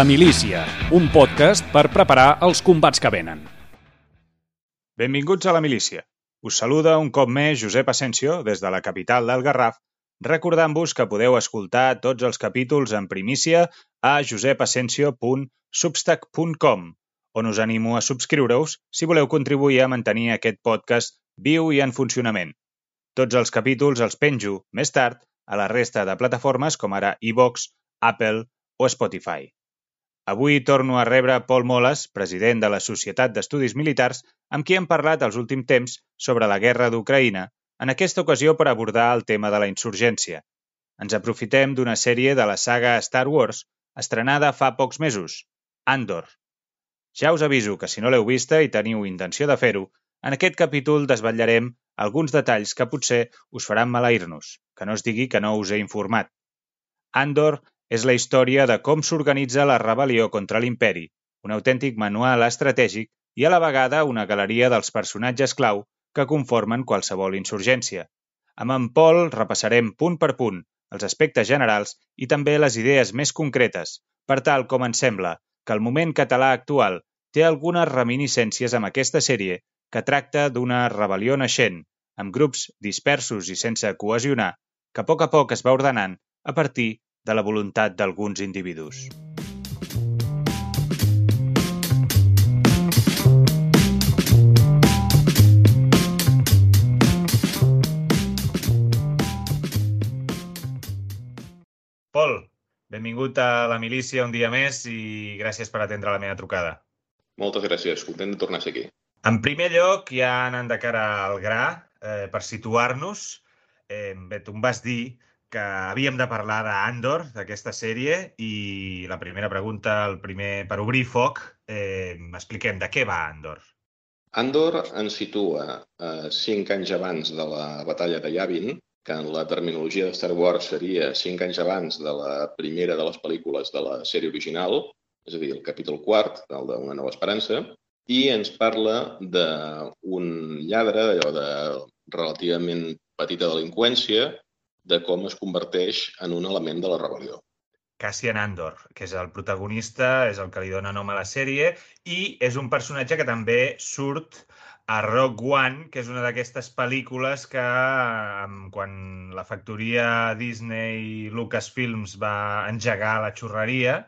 La Milícia, un podcast per preparar els combats que venen. Benvinguts a La Milícia. Us saluda un cop més Josep Asensio des de la capital del Garraf, recordant-vos que podeu escoltar tots els capítols en primícia a josepasensio.substack.com, on us animo a subscriure-us si voleu contribuir a mantenir aquest podcast viu i en funcionament. Tots els capítols els penjo, més tard, a la resta de plataformes com ara iVox, Apple o Spotify. Avui torno a rebre Pol Moles, president de la Societat d'Estudis Militars, amb qui hem parlat els últims temps sobre la guerra d'Ucraïna, en aquesta ocasió per abordar el tema de la insurgència. Ens aprofitem d'una sèrie de la saga Star Wars, estrenada fa pocs mesos, Andor. Ja us aviso que si no l'heu vista i teniu intenció de fer-ho, en aquest capítol desvetllarem alguns detalls que potser us faran maleir-nos, que no es digui que no us he informat. Andor és la història de com s'organitza la rebel·lió contra l'imperi, un autèntic manual estratègic i a la vegada una galeria dels personatges clau que conformen qualsevol insurgència. Amb en Pol repassarem punt per punt els aspectes generals i també les idees més concretes, per tal com ens sembla que el moment català actual té algunes reminiscències amb aquesta sèrie que tracta d'una rebel·lió naixent, amb grups dispersos i sense cohesionar, que a poc a poc es va ordenant a partir de la voluntat d'alguns individus. Pol, benvingut a la milícia un dia més i gràcies per atendre la meva trucada. Moltes gràcies, content de tornar a ser aquí. En primer lloc, ja anant de cara al gra, eh, per situar-nos, eh, bé, tu em vas dir que havíem de parlar d'Andor, d'aquesta sèrie, i la primera pregunta, el primer, per obrir foc, eh, expliquem de què va Andor. Andor ens situa eh, cinc anys abans de la batalla de Yavin, que en la terminologia de Star Wars seria cinc anys abans de la primera de les pel·lícules de la sèrie original, és a dir, el capítol quart, el d'Una nova esperança, i ens parla d'un lladre, allò de relativament petita delinqüència, de com es converteix en un element de la rebel·lió. Cassian Andor, que és el protagonista, és el que li dona nom a la sèrie, i és un personatge que també surt a Rogue One, que és una d'aquestes pel·lícules que quan la factoria Disney Lucasfilms va engegar la xurreria,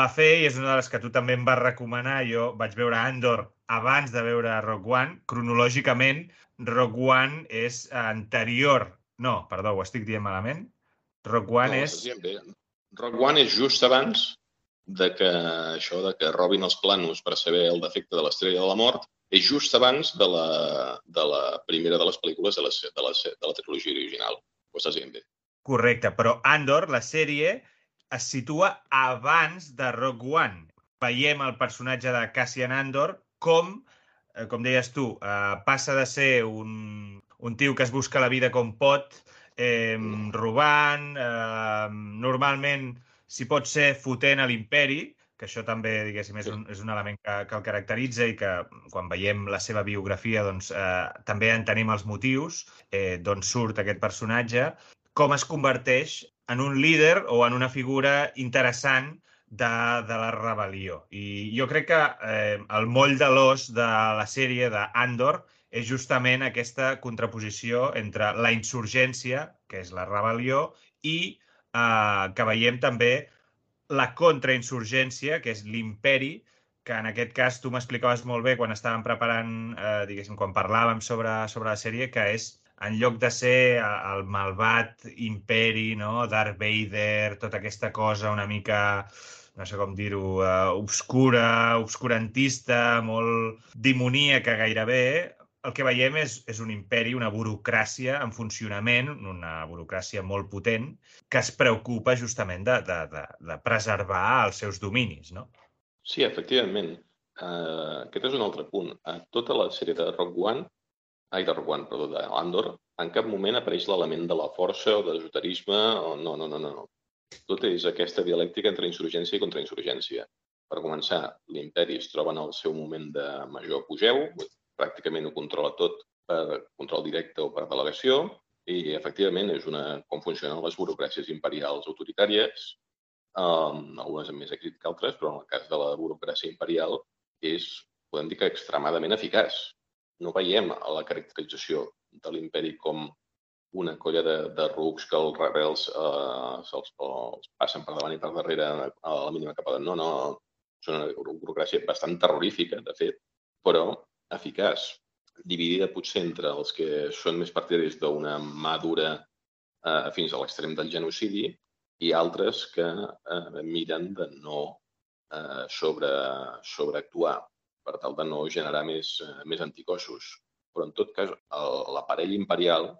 va fer, i és una de les que tu també em vas recomanar, jo vaig veure Andor abans de veure Rogue One, cronològicament Rogue One és anterior no, perdó, ho estic dient malament. Rogue One no, és... Bé. Rogue One és just abans de que això de que robin els planos per saber el defecte de l'estrella de la mort és just abans de la, de la primera de les pel·lícules de la, de la, de la trilogia original. Ho estàs dient bé. Correcte, però Andor, la sèrie, es situa abans de Rogue One. Veiem el personatge de Cassian Andor com, eh, com deies tu, eh, passa de ser un, un tio que es busca la vida com pot, eh, robant, eh, normalment, si pot ser, fotent a l'imperi, que això també, diguéssim, és un, és un element que, que el caracteritza i que quan veiem la seva biografia doncs, eh, també en tenim els motius eh, d'on surt aquest personatge, com es converteix en un líder o en una figura interessant de, de la rebel·lió. I jo crec que eh, el moll de l'os de la sèrie d'Andor és justament aquesta contraposició entre la insurgència, que és la rebel·lió, i eh, que veiem també la contrainsurgència, que és l'imperi, que en aquest cas tu m'explicaves molt bé quan estàvem preparant, eh, diguéssim, quan parlàvem sobre, sobre la sèrie, que és en lloc de ser el malvat imperi, no? Darth Vader, tota aquesta cosa una mica no sé com dir-ho, uh, obscura, obscurantista, molt dimoníaca gairebé, el que veiem és, és un imperi, una burocràcia en funcionament, una burocràcia molt potent, que es preocupa justament de, de, de, de preservar els seus dominis, no? Sí, efectivament. Uh, aquest és un altre punt. A tota la sèrie de Rock One, ai, de Rock One, perdó, de Andor, en cap moment apareix l'element de la força o de l'esoterisme, o no, no, no, no, no. Tot és aquesta dialèctica entre insurgència i contrainsurgència. Per començar, l'imperi es troba en el seu moment de major apogeu, pràcticament ho controla tot per control directe o per delegació i, efectivament, és una, com funcionen les burocràcies imperials autoritàries um, algunes amb més èxit que altres, però en el cas de la burocràcia imperial és, podem dir que extremadament eficaç. No veiem la caracterització de l'imperi com una colla de, de rucs que els rebels eh, se'ls els passen per davant i per darrere a la mínima capa de... No, no, és una burocràcia bastant terrorífica, de fet, però eficaç, dividida potser entre els que són més partidaris d'una mà dura eh, fins a l'extrem del genocidi i altres que eh, miren de no eh, sobre, sobreactuar per tal de no generar més, eh, més anticossos. Però, en tot cas, l'aparell imperial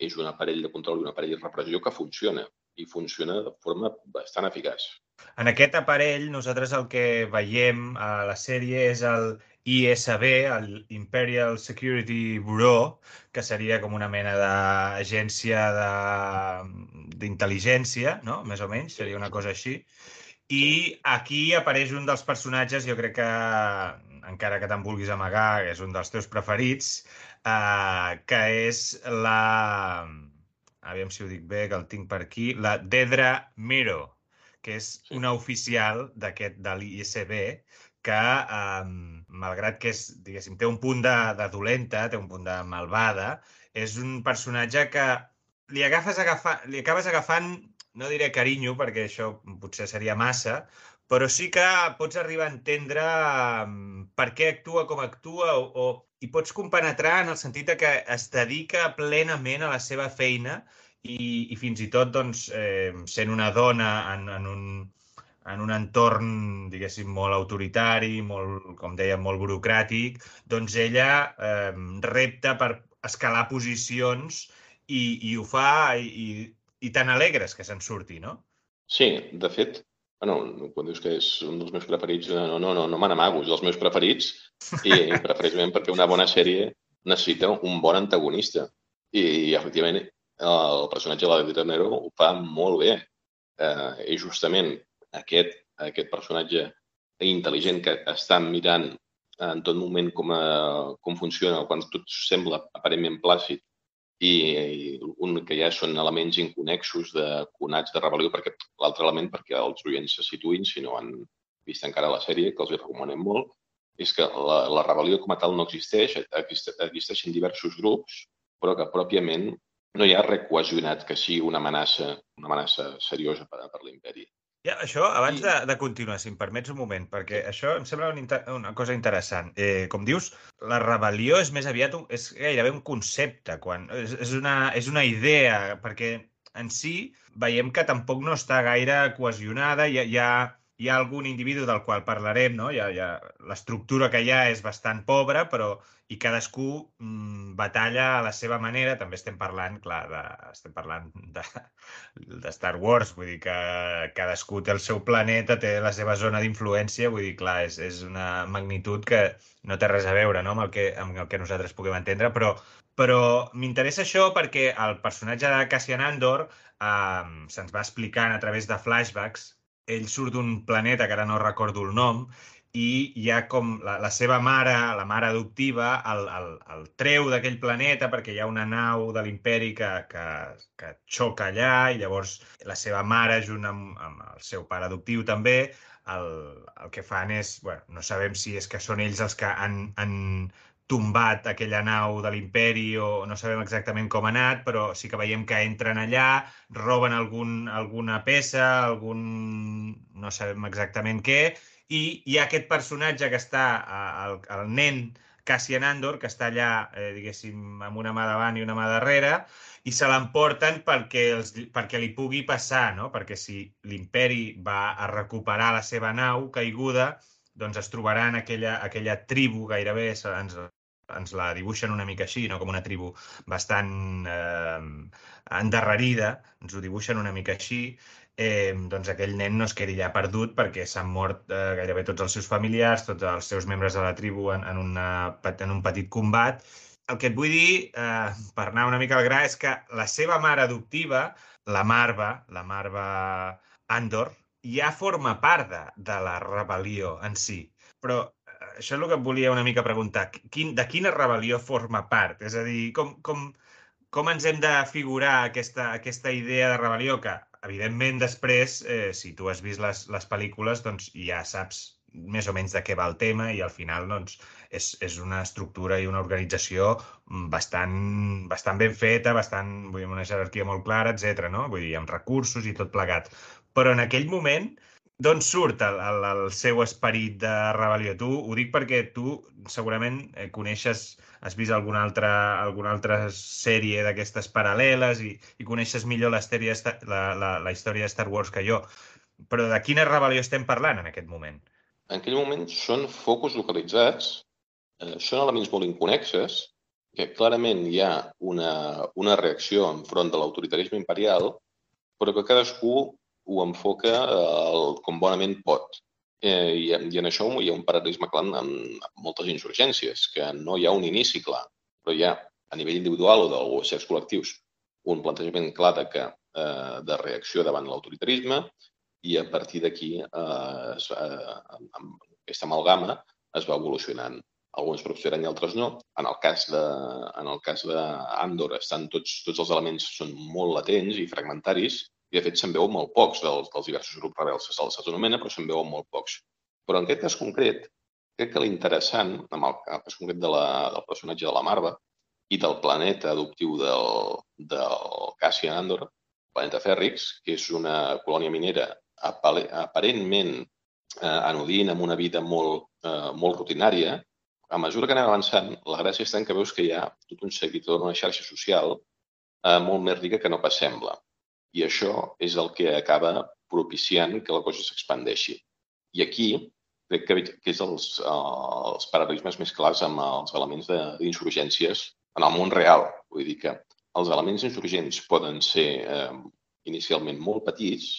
és un aparell de control i un aparell de repressió que funciona i funciona de forma bastant eficaç. En aquest aparell, nosaltres el que veiem a la sèrie és el ISB, el Imperial Security Bureau, que seria com una mena d'agència d'intel·ligència, no? Més o menys, seria una cosa així. I aquí apareix un dels personatges, jo crec que, encara que te'n vulguis amagar, és un dels teus preferits, uh, que és la... Aviam si ho dic bé, que el tinc per aquí. La Dedra Miro, que és una oficial d'aquest de l'ISB, que, um, malgrat que és, diguéssim, té un punt de, de dolenta, té un punt de malvada, és un personatge que li, agafes agafa, li acabes agafant, no diré carinyo, perquè això potser seria massa, però sí que pots arribar a entendre um, per què actua com actua o, o i pots compenetrar en el sentit que es dedica plenament a la seva feina i, i fins i tot doncs, eh, sent una dona en, en, un, en un entorn, diguéssim, molt autoritari, molt, com deia, molt burocràtic, doncs ella eh, repta per escalar posicions i, i ho fa i, i, i tan alegres que se'n surti, no? Sí, de fet, bueno, quan dius que és un dels meus preferits, no, no, no, no me n'amago, és dels meus preferits i preferentment perquè una bona sèrie necessita un bon antagonista. I, i efectivament, el personatge de la Dita Nero ho fa molt bé. Eh, I justament aquest, aquest personatge intel·ligent que està mirant en tot moment com, a, eh, com funciona, quan tot sembla aparentment plàcid, i, i un que ja són elements inconexos de conats de rebel·lió, perquè l'altre element, perquè els oients se situïn, si no han vist encara la sèrie, que els hi recomanem molt, és que la, la rebel·lió com a tal no existeix, existeixen diversos grups, però que pròpiament no hi ha res cohesionat que sigui una amenaça, una amenaça seriosa per, per l'imperi. Ja, això, abans I... de, de continuar, si em permets un moment, perquè sí. això em sembla un una cosa interessant. Eh, com dius, la rebel·lió és més aviat, un, és gairebé un concepte, quan, és, és, una, és una idea, perquè en si veiem que tampoc no està gaire cohesionada, hi ha, hi ha, hi ha algun individu del qual parlarem, no? Hi ha, l'estructura que hi ha és bastant pobra, però i cadascú mm, batalla a la seva manera. També estem parlant, clar, de, estem parlant de, de Star Wars, vull dir que cadascú té el seu planeta, té la seva zona d'influència, vull dir, clar, és, és una magnitud que no té res a veure no, amb, el que, amb el que nosaltres puguem entendre, però, però m'interessa això perquè el personatge de Cassian Andor eh, se'ns va explicant a través de flashbacks ell surt d'un planeta que ara no recordo el nom i hi ha com la, la seva mare, la mare adoptiva, el, el, el treu d'aquell planeta perquè hi ha una nau de l'imperi que, que, que xoca allà i llavors la seva mare, junt amb, amb el seu pare adoptiu també, el, el que fan és, bueno, no sabem si és que són ells els que han, han tombat aquella nau de l'imperi o no sabem exactament com ha anat, però sí que veiem que entren allà, roben algun, alguna peça, algun... no sabem exactament què, i hi ha aquest personatge que està, el, el nen Cassian Andor, que està allà, eh, diguéssim, amb una mà davant i una mà darrere, i se l'emporten perquè, els, perquè li pugui passar, no? Perquè si l'imperi va a recuperar la seva nau caiguda, doncs es trobaran aquella, aquella tribu gairebé, ens, ens la dibuixen una mica així, no? com una tribu bastant eh, endarrerida, ens ho dibuixen una mica així, eh, doncs aquell nen no es quedi ja perdut perquè s'han mort eh, gairebé tots els seus familiars, tots els seus membres de la tribu en, en, una, en un petit combat. El que et vull dir, eh, per anar una mica al gra, és que la seva mare adoptiva, la Marva, la Marva Andor, ja forma part de, de la rebel·lió en si. Però això és el que et volia una mica preguntar. Quin, de quina rebel·lió forma part? És a dir, com, com, com ens hem de figurar aquesta, aquesta idea de rebel·lió que evidentment, després, eh, si tu has vist les, les pel·lícules, doncs ja saps més o menys de què va el tema i al final doncs, és, és una estructura i una organització bastant, bastant ben feta, bastant, vull dir, amb una jerarquia molt clara, etc. no? Vull dir, amb recursos i tot plegat. Però en aquell moment, d'on surt el, el, el seu esperit de rebel·lió? Tu ho dic perquè tu segurament eh, coneixes, has vist alguna altra, alguna altra sèrie d'aquestes paral·leles i, i coneixes millor la, la, la, la història de Star Wars que jo. Però de quina rebel·lió estem parlant en aquest moment? en aquell moment són focus localitzats, eh, són elements molt inconexes, que clarament hi ha una, una reacció enfront de l'autoritarisme imperial, però que cadascú ho enfoca eh, com bonament pot. Eh, i, I en això hi ha un paral·lelisme clar amb, moltes insurgències, que no hi ha un inici clar, però hi ha, a nivell individual o dels certs col·lectius, un plantejament clar de, que, eh, de reacció davant l'autoritarisme i a partir d'aquí eh, eh, amb aquesta amalgama es va evolucionant. Alguns prosperen i altres no. En el cas de, en el cas d'Andor estan tots, tots els elements són molt latents i fragmentaris i de fet se'n veuen molt pocs dels, dels diversos grups rebels que se'ls anomena, però se'n veuen molt pocs. Però en aquest cas concret, crec que l'interessant, en el cas concret de la, del personatge de la Marva i del planeta adoptiu del, del Cassian Andor, planeta Fèrrix, que és una colònia minera aparentment eh, anodint, amb una vida molt, eh, molt rutinària, a mesura que anem avançant, la gràcia està en que veus que hi ha tot un seguidor, una xarxa social eh, molt més rica que no pas sembla. I això és el que acaba propiciant que la cosa s'expandeixi. I aquí crec que, que és els, els paral·lelismes més clars amb els elements d'insurgències en el món real. Vull dir que els elements insurgents poden ser eh, inicialment molt petits,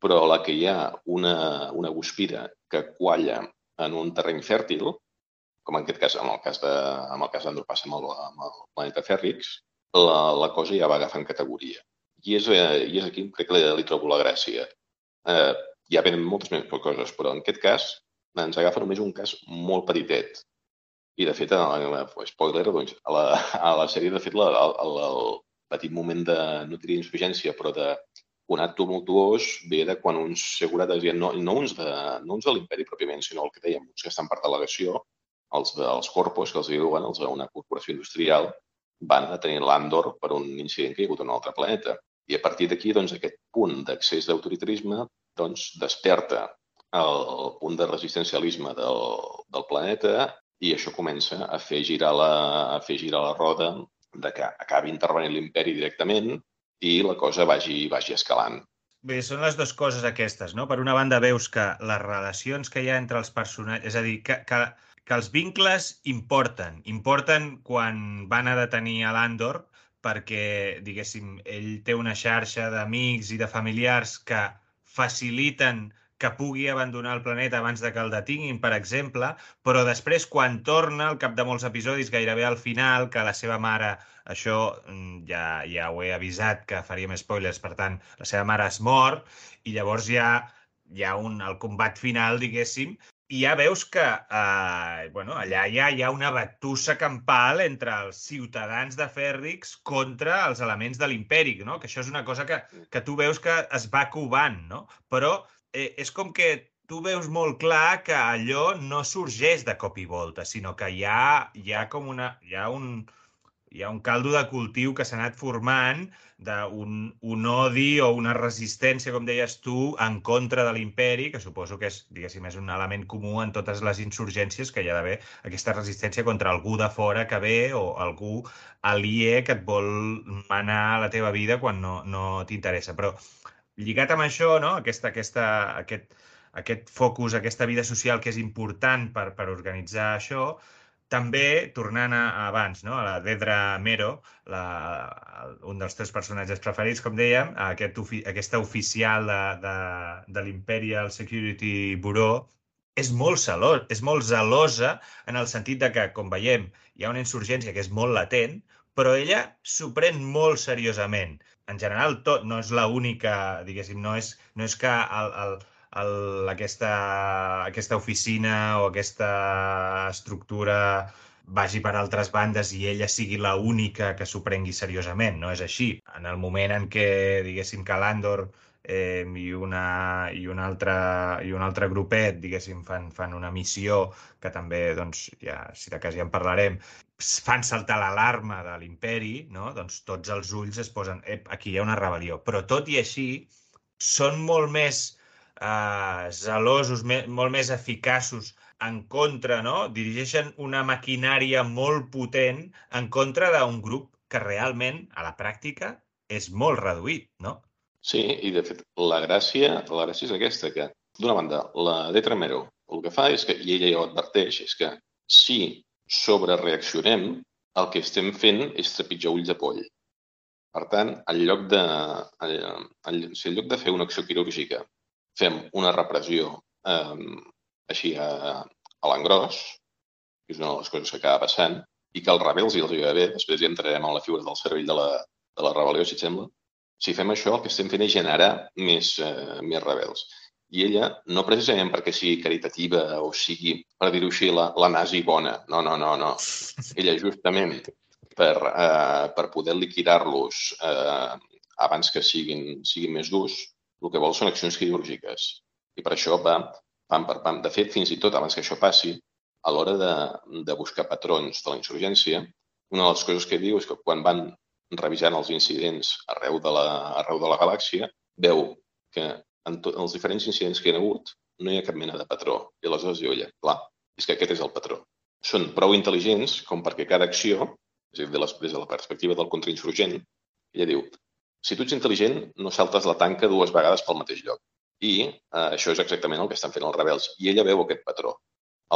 però la que hi ha una, una guspira que qualla en un terreny fèrtil, com en aquest cas, en el cas de, en el cas d'Andor passa amb el, amb el planeta Fèrrix, la, la cosa ja va agafant categoria. I és, eh, i és aquí que li, li trobo la gràcia. Eh, ha ben moltes més coses, però en aquest cas ens agafa només un cas molt petitet. I, de fet, spoiler, doncs, a, la, a la sèrie, de fet, la, el, el petit moment de, no diria insurgència, però de un acte tumultuós ve de quan uns segurates, no, no uns de, no uns de l'imperi pròpiament, sinó el que dèiem, uns que estan per delegació, els dels corpos que els diuen, els d'una corporació industrial, van a tenir l'Andor per un incident que hi ha hagut en un altre planeta. I a partir d'aquí, doncs, aquest punt d'accés d'autoritarisme doncs, desperta el punt de resistencialisme del, del planeta i això comença a fer girar la, a fer girar la roda de que acabi intervenint l'imperi directament i la cosa vagi, vagi escalant. Bé, són les dues coses aquestes, no? Per una banda veus que les relacions que hi ha entre els personatges, és a dir, que, que, que els vincles importen. Importen quan van a detenir a l'Andor perquè, diguéssim, ell té una xarxa d'amics i de familiars que faciliten que pugui abandonar el planeta abans de que el detinguin, per exemple, però després, quan torna, al cap de molts episodis, gairebé al final, que la seva mare, això mm, ja, ja ho he avisat, que faríem spoilers, per tant, la seva mare es mor, i llavors ja hi ha un, el combat final, diguéssim, i ja veus que eh, bueno, allà ja hi ha una batussa campal entre els ciutadans de Fèrrix contra els elements de l'imperi, no? que això és una cosa que, que tu veus que es va covant, no? però eh, és com que tu veus molt clar que allò no sorgeix de cop i volta, sinó que hi ha, hi ha com una... Hi ha un, hi ha un caldo de cultiu que s'ha anat formant d'un un odi o una resistència, com deies tu, en contra de l'imperi, que suposo que és, diguéssim, és un element comú en totes les insurgències, que hi ha d'haver aquesta resistència contra algú de fora que ve o algú aliè que et vol manar la teva vida quan no, no t'interessa. Però lligat amb això, no? aquesta, aquesta, aquest, aquest focus, aquesta vida social que és important per, per organitzar això, també, tornant a, a abans, no? a la Dedra Mero, la, un dels teus personatges preferits, com dèiem, aquest, aquesta oficial de, de, de l'Imperial Security Bureau, és molt, celós, és molt zelosa en el sentit de que, com veiem, hi ha una insurgència que és molt latent, però ella s'ho pren molt seriosament en general tot, no és l'única, diguéssim, no és, no és que el, el, el, aquesta, aquesta oficina o aquesta estructura vagi per altres bandes i ella sigui la única que s'ho prengui seriosament. No és així. En el moment en què, diguéssim, que l'Andor eh, i, una, i, un altre, i un altre grupet, diguéssim, fan, fan una missió que també, doncs, ja, si de cas ja en parlarem, fan saltar l'alarma de l'imperi, no? doncs tots els ulls es posen, ep, aquí hi ha una rebel·lió. Però tot i així, són molt més eh, zelosos, me, molt més eficaços en contra, no? Dirigeixen una maquinària molt potent en contra d'un grup que realment, a la pràctica, és molt reduït, no? Sí, i de fet, la gràcia, la gràcia és aquesta, que d'una banda, la de Tremero el que fa és que, i ella ja ho adverteix, és que si sobrereaccionem, el que estem fent és trepitjar ulls de poll. Per tant, en lloc de, en, en, si en lloc de fer una acció quirúrgica fem una repressió eh, així a, a l'engròs, que és una de les coses que acaba passant, i que els rebels i els hi bé, després ja entrarem en la figura del cervell de la, de la rebel·lió, si et sembla. Si fem això, el que estem fent és generar més, eh, més rebels. I ella, no precisament perquè sigui caritativa o sigui, per dir-ho així, la, la nazi bona. No, no, no, no. Ella, justament, per, eh, per poder liquidar-los eh, abans que siguin, siguin més durs, el que vol són accions quirúrgiques. I per això va pam per pam. De fet, fins i tot abans que això passi, a l'hora de, de buscar patrons de la insurgència, una de les coses que diu és que quan van revisant els incidents arreu de la, arreu de la galàxia, veu que en, to, els diferents incidents que hi ha hagut no hi ha cap mena de patró. I aleshores diu ella, clar, és que aquest és el patró. Són prou intel·ligents com perquè cada acció, és a dir, des de la perspectiva del contrainsurgent, ella diu, si tu ets intel·ligent, no saltes la tanca dues vegades pel mateix lloc. I eh, això és exactament el que estan fent els rebels. I ella veu aquest patró.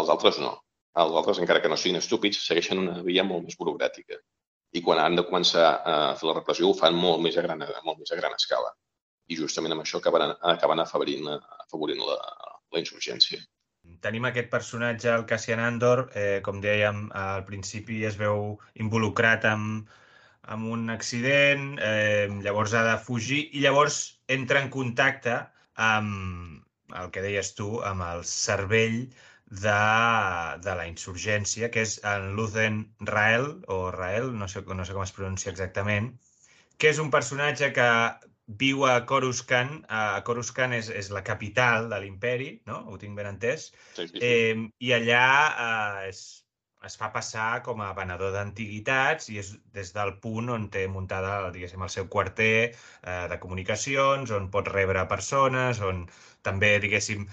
Els altres no. Els altres, encara que no siguin estúpids, segueixen una via molt més burocràtica. I quan han de començar a fer la repressió ho fan molt més a gran, molt més a gran escala. I justament amb això acaben, acaben afavorint, afavorint la, la insurgència. Tenim aquest personatge, el Cassian Andor, eh, com dèiem, al principi es veu involucrat amb, amb un accident, eh, llavors ha de fugir i llavors entra en contacte amb el que deies tu, amb el cervell de, de la insurgència, que és en Luthen Rael, o Rael, no sé, no sé com es pronuncia exactament, que és un personatge que viu a Coruscant. A Coruscant és, és la capital de l'imperi, no? Ho tinc ben entès. Sí, sí, sí. Eh, I allà eh, és, es fa passar com a venedor d'antiguitats i és des del punt on té muntada diguéssim, el seu quarter eh, de comunicacions, on pot rebre persones, on també, diguéssim,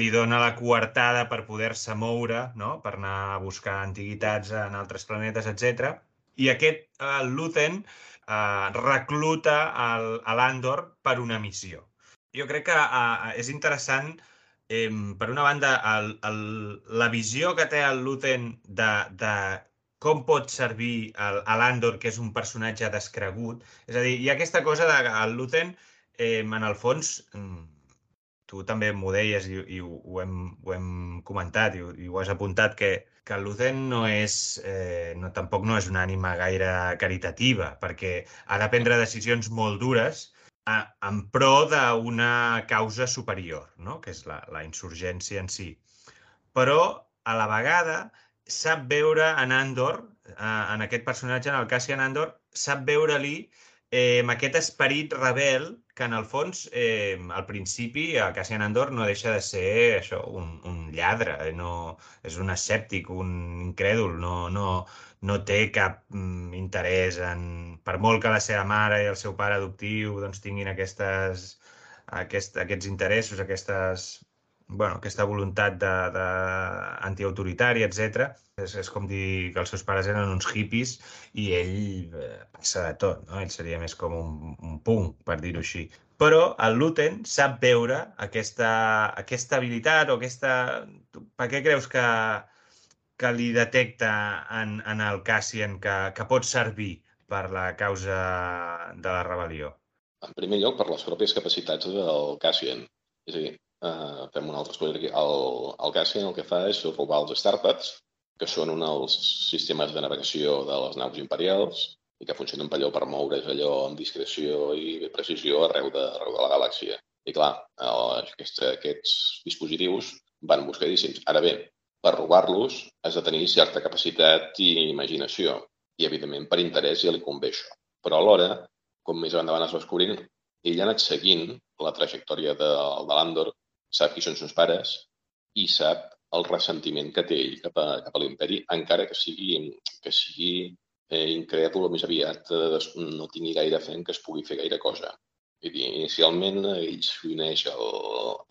li dona la coartada per poder-se moure, no? per anar a buscar antiguitats en altres planetes, etc. I aquest eh, Luthen eh, recluta l'Andor per una missió. Jo crec que eh, és interessant, eh, per una banda, el, el, la visió que té el Luthen de, de com pot servir l'Andor, que és un personatge descregut. És a dir, hi ha aquesta cosa de el Luthen, eh, en el fons, tu també m'ho deies i, i ho, ho, hem, ho hem comentat i, i ho has apuntat, que, que el Luthen no és, eh, no, tampoc no és una ànima gaire caritativa, perquè ha de prendre decisions molt dures en pro d'una causa superior, no? que és la, la insurgència en si. Però, a la vegada, sap veure en Andor, eh, en aquest personatge, en el Cassian Andor, sap veure-li eh, amb aquest esperit rebel que en el fons, eh, al principi, a Cassian Andor no deixa de ser això, un, un lladre, eh, no, és un escèptic, un incrèdul, no, no, no té cap mm, interès en... Per molt que la seva mare i el seu pare adoptiu doncs, tinguin aquestes, aquest, aquests interessos, aquestes bueno, aquesta voluntat de, de antiautoritària, etc. És, és com dir que els seus pares eren uns hippies i ell eh, passa de tot, no? Ell seria més com un, un punk, per dir-ho així. Però el Luten sap veure aquesta, aquesta habilitat o aquesta... Per què creus que, que li detecta en, en el Cassian que, que pot servir per la causa de la rebel·lió? En primer lloc, per les pròpies capacitats del Cassian. És a dir, Uh, fem un altre spoiler aquí. El, el Cassian el que fa és robar els Starpads, que són un dels sistemes de navegació de les naus imperials i que funcionen per allò per moure's allò amb discreció i precisió arreu de, arreu de la galàxia. I clar, el, aquest, aquests dispositius van buscadíssims. Ara bé, per robar-los has de tenir certa capacitat i imaginació. I, evidentment, per interès ja li convé això. Però alhora, com més endavant es va descobrint, ell ha anat seguint la trajectòria de, de l'Andor, sap qui són seus pares i sap el ressentiment que té ell cap a, cap a l'imperi, encara que sigui, que sigui eh, incrèdul o més aviat eh, no tingui gaire fe en que es pugui fer gaire cosa. Vull dir, inicialment ell s'uneix a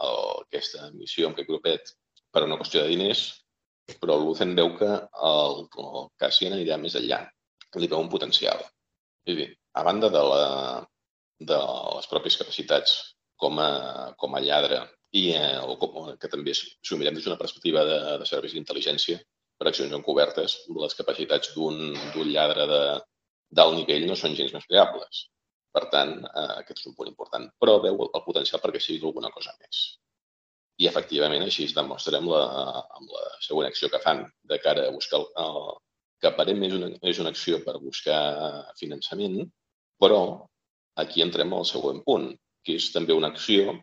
aquesta missió amb aquest grupet per una qüestió de diners, però Lucen veu que el, el Cassian anirà més enllà, li veu un potencial. És dir, a banda de, la, de les pròpies capacitats com a, com a lladre i eh, o com, que també, si ho mirem des d'una perspectiva de, de serveis d'intel·ligència, per accions encobertes, les capacitats d'un lladre de d'alt nivell no són gens més creables. Per tant, eh, aquest és un punt important. Però veu el potencial perquè sigui alguna cosa més. I, efectivament, així es demostra amb la, amb la següent acció que fan de cara a buscar el, el que aparentment és una, és una acció per buscar finançament, però aquí entrem al següent punt, que és també una acció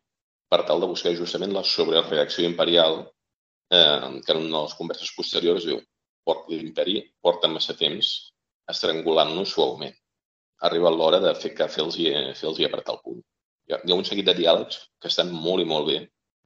per tal de buscar justament la sobrereacció imperial eh, que en una de les converses posteriors diu l'imperi porta massa temps estrangulant-nos suaument. Ha arribat l'hora de fer que fer-los fer i apretar el punt. Hi ha un seguit de diàlegs que estan molt i molt bé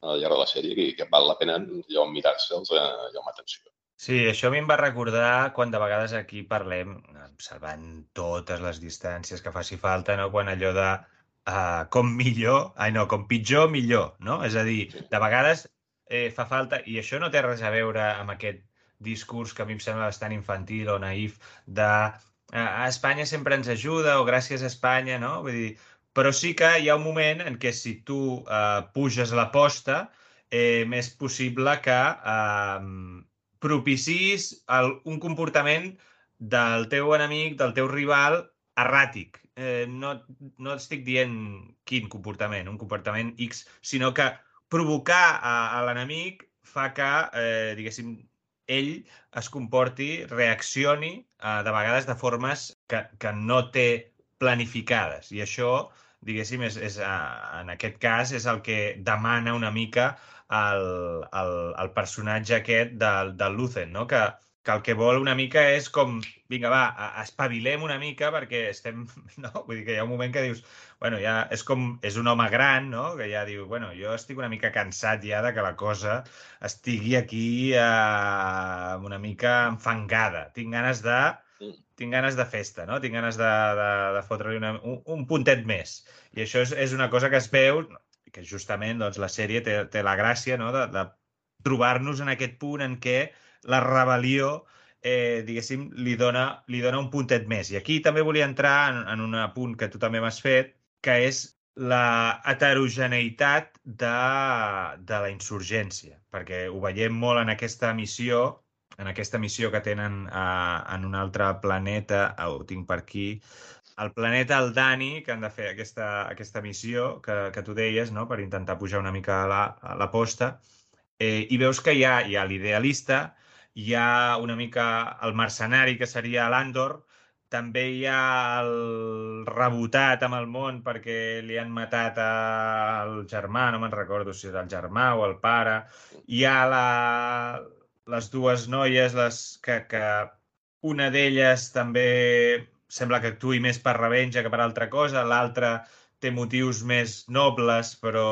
al llarg de la sèrie i que val la pena allò mirar-se'ls eh, allò amb atenció. Sí, això a mi em va recordar quan de vegades aquí parlem, observant totes les distàncies que faci falta, no? quan allò de uh, com millor, ai no, com pitjor, millor, no? És a dir, de vegades eh, fa falta, i això no té res a veure amb aquest discurs que a mi em sembla bastant infantil o naïf de a Espanya sempre ens ajuda o gràcies a Espanya, no? Vull dir, però sí que hi ha un moment en què si tu eh, puges l'aposta, eh, més possible que eh, propicis el, un comportament del teu enemic, del teu rival, erràtic. Eh, no, no estic dient quin comportament, un comportament X, sinó que provocar a, a l'enemic fa que, eh, diguéssim, ell es comporti, reaccioni eh, de vegades de formes que, que no té planificades. I això, diguéssim, és, és, eh, en aquest cas és el que demana una mica el, el, el personatge aquest del, del Lucen, no? que, que el que vol una mica és com, vinga, va, espavilem una mica perquè estem, no? Vull dir que hi ha un moment que dius, bueno, ja és com, és un home gran, no? Que ja diu, bueno, jo estic una mica cansat ja de que la cosa estigui aquí eh, una mica enfangada. Tinc ganes de tinc ganes de festa, no? Tinc ganes de, de, de fotre-li un, un puntet més. I això és, és una cosa que es veu, que justament doncs, la sèrie té, té la gràcia no? de, de trobar-nos en aquest punt en què la rebel·lió, eh, diguéssim, li dona, li dona un puntet més. I aquí també volia entrar en, en un punt que tu també m'has fet, que és la heterogeneïtat de, de la insurgència, perquè ho veiem molt en aquesta missió, en aquesta missió que tenen a, en un altre planeta, ho tinc per aquí, el planeta Aldani, que han de fer aquesta, aquesta missió que, que tu deies, no? per intentar pujar una mica a la, a la posta, eh, i veus que hi ha, hi ha l'idealista, hi ha una mica el mercenari, que seria l'Andor, també hi ha el rebotat amb el món perquè li han matat el germà, no me'n recordo si és el germà o el pare. Hi ha la, les dues noies, les que, que una d'elles també sembla que actui més per revenja que per altra cosa, l'altra té motius més nobles, però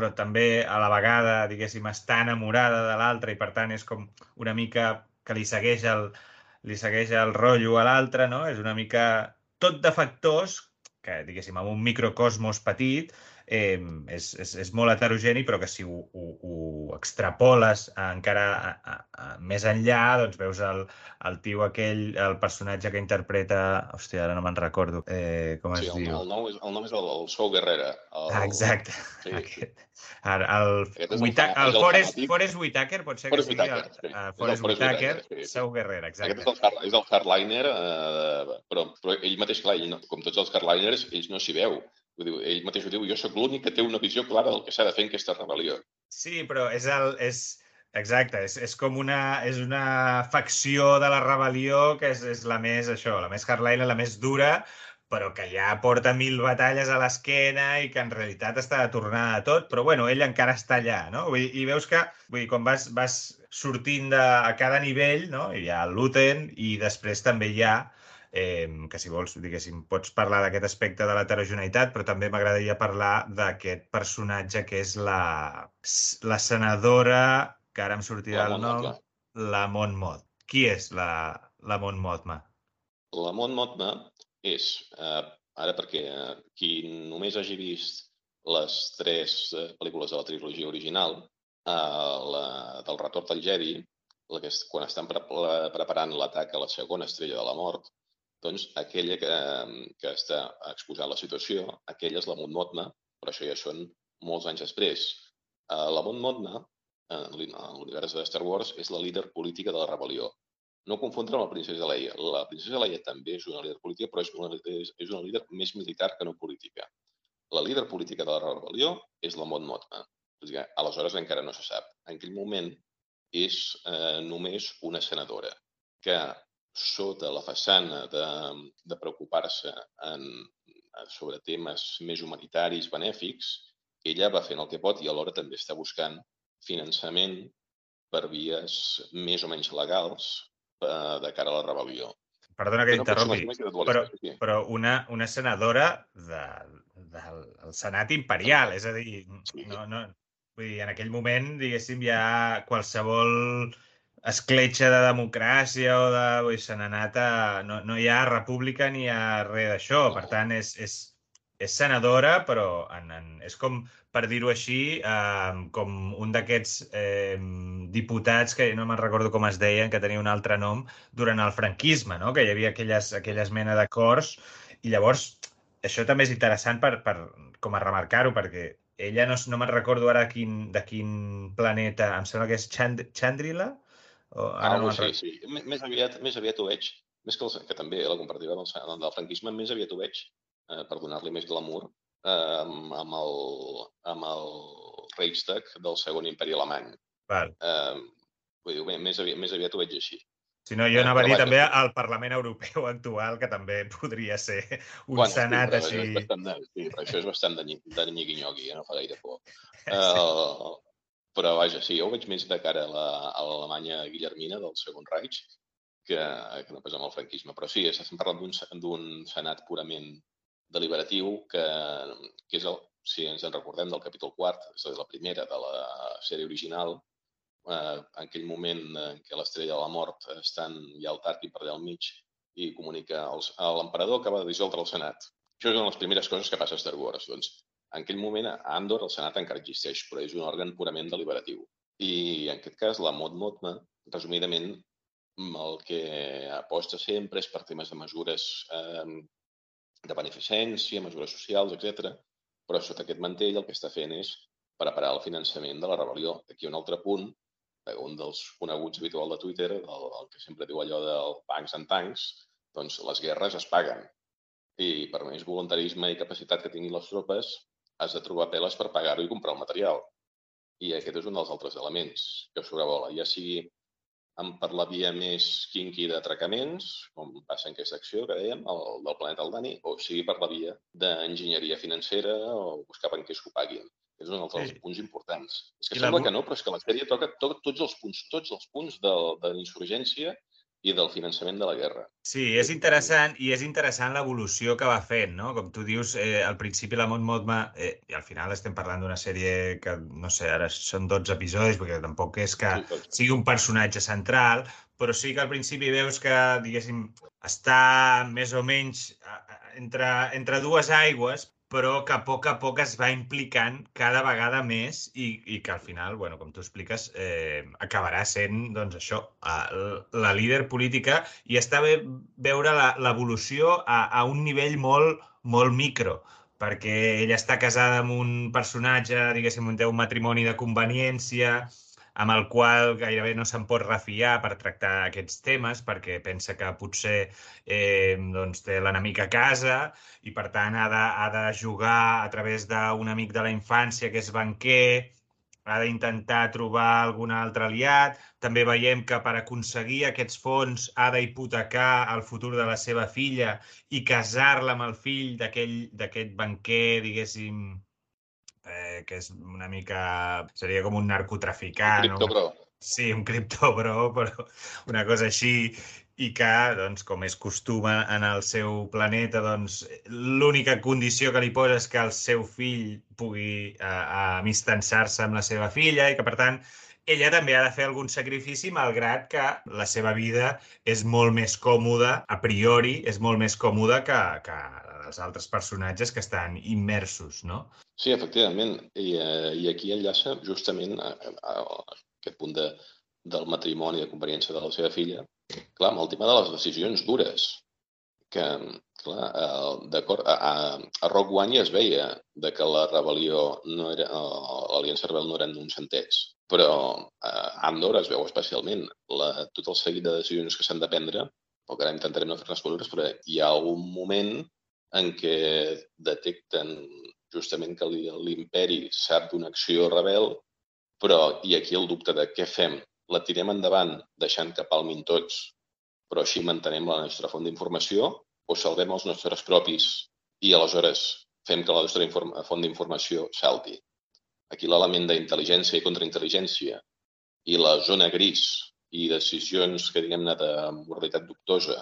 però també a la vegada, diguéssim, està enamorada de l'altre i per tant és com una mica que li segueix el, li segueix el rotllo a l'altre, no? És una mica tot de factors que, diguéssim, en un microcosmos petit, eh, és, és, és molt heterogeni, però que si ho, ho, ho extrapoles encara a, a, a, més enllà, doncs veus el, el tio aquell, el personatge que interpreta... Hòstia, ara no me'n recordo eh, com sí, es el, diu. El nom és el, nom és el, el Sou Guerrera. El... Ah, exacte. Sí. Aquest, el, el, Aquest el Whita, el, fanàtic. Forrest Whitaker, pot ser que sigui Whitaker, sí. el, Forrest Forrest Whitaker, sí, sí. Sau Guerrera, Aquest exacte. és el, Car- és el hardliner, eh, però, però ell mateix, clar, ell, no- com tots els hardliners, ells no s'hi veu. Vull dir, ell mateix ho diu, jo sóc l'únic que té una visió clara del que s'ha de fer en aquesta rebel·lió. Sí, però és el... És, exacte, és, és com una, és una facció de la rebel·lió que és, és la més, això, la més hardliner, la més dura, però que ja porta mil batalles a l'esquena i que en realitat està de tornada a tot, però bueno, ell encara està allà, no? Vull dir, I veus que, vull dir, quan vas, vas sortint de, a cada nivell, no? Hi ha Luten i després també hi ha eh, que si vols, diguéssim, pots parlar d'aquest aspecte de l'heterogeneïtat, però també m'agradaria parlar d'aquest personatge que és la, la senadora, que ara em sortirà el nom, la Mont Mot. Qui és la, la Mont Motma? La Mont Motma és, eh, ara perquè eh, qui només hagi vist les tres eh, pel·lícules de la trilogia original, eh, la del Retorn del Jedi, la que és, quan estan pre preparant l'atac a la segona estrella de la mort, doncs aquella que, que està exposant la situació, aquella és la Montmotna, però això ja són molts anys després. Uh, la Montmotna, en l'univers de Star Wars, és la líder política de la rebel·lió. No confondre amb la princesa Leia. La princesa Leia també és una líder política, però és una, és una líder més militar que no política. La líder política de la rebel·lió és la Mont Motma. Aleshores encara no se sap. En aquell moment és eh, només una senadora que sota la façana de, de preocupar-se sobre temes més humanitaris, benèfics, ella va fent el que pot i alhora també està buscant finançament per vies més o menys legals eh, de cara a la rebel·lió. Perdona que t'interrompi, però, però una, una senadora de, del Senat Imperial, és a dir, no, no, vull dir, en aquell moment, diguéssim, ja qualsevol escletxa de democràcia o de... Vull, se n'ha anat a... No, no hi ha república ni hi ha res d'això. Per tant, és, és, és senadora, però en, en, és com, per dir-ho així, eh, com un d'aquests eh, diputats, que no me'n recordo com es deien, que tenia un altre nom, durant el franquisme, no? que hi havia aquelles, aquelles mena d'acords. I llavors, això també és interessant per, per, com a remarcar-ho, perquè ella no, no me'n recordo ara quin, de quin planeta, em sembla que és Chand Chandrila, o, ara, ara no, sí, sí. Més aviat, més aviat ho veig, més que, el, que també la comparativa del, del franquisme, més aviat ho veig, eh, per donar-li més glamour, eh, amb, el, amb el Reichstag del segon imperi alemany. Val. Eh, vull dir, més, aviat, més aviat ho veig així. Si no, jo eh, anava a dir també al Parlament Europeu actual, que també podria ser un bueno, senat sí, així... És bastant de, sí, però això és bastant de, de nyigui-nyogui, eh? no fa gaire por. Uh, Però vaja, sí, jo ho veig més de cara a l'Alemanya guillermina del Segon Reich que, que no pas amb el franquisme. Però sí, estem parlant d'un senat purament deliberatiu que, que és el, si ens en recordem del capítol quart, és la primera de la sèrie original, eh, en aquell moment en què l'estrella de la mort estan ja al Tarkin per allà al mig i comunica als, a l'emperador que va dissoldre el Senat. Això de les primeres coses que passa a Star Wars. Doncs en aquell moment, a Andor, el Senat encara existeix, però és un òrgan purament deliberatiu. I, en aquest cas, la Mot Motma, resumidament, el que aposta sempre és per temes de mesures eh, de beneficència, mesures socials, etc. Però sota aquest mantell el que està fent és preparar el finançament de la rebel·lió. Aquí un altre punt, eh, un dels coneguts habitual de Twitter, el, el que sempre diu allò del bancs en tancs, doncs les guerres es paguen. I per més voluntarisme i capacitat que tinguin les tropes, has de trobar peles per pagar-ho i comprar el material. I aquest és un dels altres elements que sobrevola, ja sigui en per la via més kinky d'atracaments, com passa en aquesta acció que dèiem, el, del planeta Aldani, o sigui per la via d'enginyeria financera o buscar banquers que ho paguin. És un dels sí. punts importants. És que I sembla la... que no, però és que la sèrie toca to tots els punts, tots els punts de, de l'insurgència i del finançament de la guerra. Sí, és interessant i és interessant l'evolució que va fent, no? Com tu dius, eh, al principi la Mont Motma, eh, i al final estem parlant d'una sèrie que, no sé, ara són 12 episodis, perquè tampoc és que sí, sigui un personatge central, però sí que al principi veus que, diguéssim, està més o menys entre, entre dues aigües, però que a poc a poc es va implicant cada vegada més i, i que al final, bueno, com tu expliques, eh, acabarà sent, doncs això, la líder política i està bé veure l'evolució a, a un nivell molt, molt micro, perquè ella està casada amb un personatge, diguéssim, un matrimoni de conveniència, amb el qual gairebé no se'n pot refiar per tractar aquests temes perquè pensa que potser eh, doncs té l'enemic a casa i per tant ha de, ha de jugar a través d'un amic de la infància que és banquer, ha d'intentar trobar algun altre aliat. També veiem que per aconseguir aquests fons ha d'hipotecar el futur de la seva filla i casar-la amb el fill d'aquest banquer, diguéssim, eh, que és una mica... seria com un narcotraficant. Un criptobro. Sí, un criptobro, però una cosa així i que, doncs, com és costum en el seu planeta, doncs, l'única condició que li posa és que el seu fill pugui eh, amistançar-se amb la seva filla i que, per tant, ella també ha de fer algun sacrifici, malgrat que la seva vida és molt més còmoda, a priori, és molt més còmoda que, que els altres personatges que estan immersos, no? Sí, efectivament. I, eh, i aquí enllaça justament a, a, a aquest punt de, del matrimoni de conveniència de la seva filla, clar, amb el tema de les decisions dures, que, clar, eh, d'acord, a, a, a Rock One ja es veia de que la rebel·lió no era, l'Aliança Rebel no eren uns centets, però a Andor es veu especialment la, tot el seguit de decisions que s'han de prendre, perquè ara intentarem no fer-ne però hi ha algun moment en què detecten justament que l'imperi sap d'una acció rebel, però i aquí el dubte de què fem, la tirem endavant deixant que palmin tots, però així mantenem la nostra font d'informació o salvem els nostres propis i aleshores fem que la nostra font d'informació salti. Aquí l'element d'intel·ligència i contraintel·ligència i la zona gris i decisions que diguem-ne de moralitat dubtosa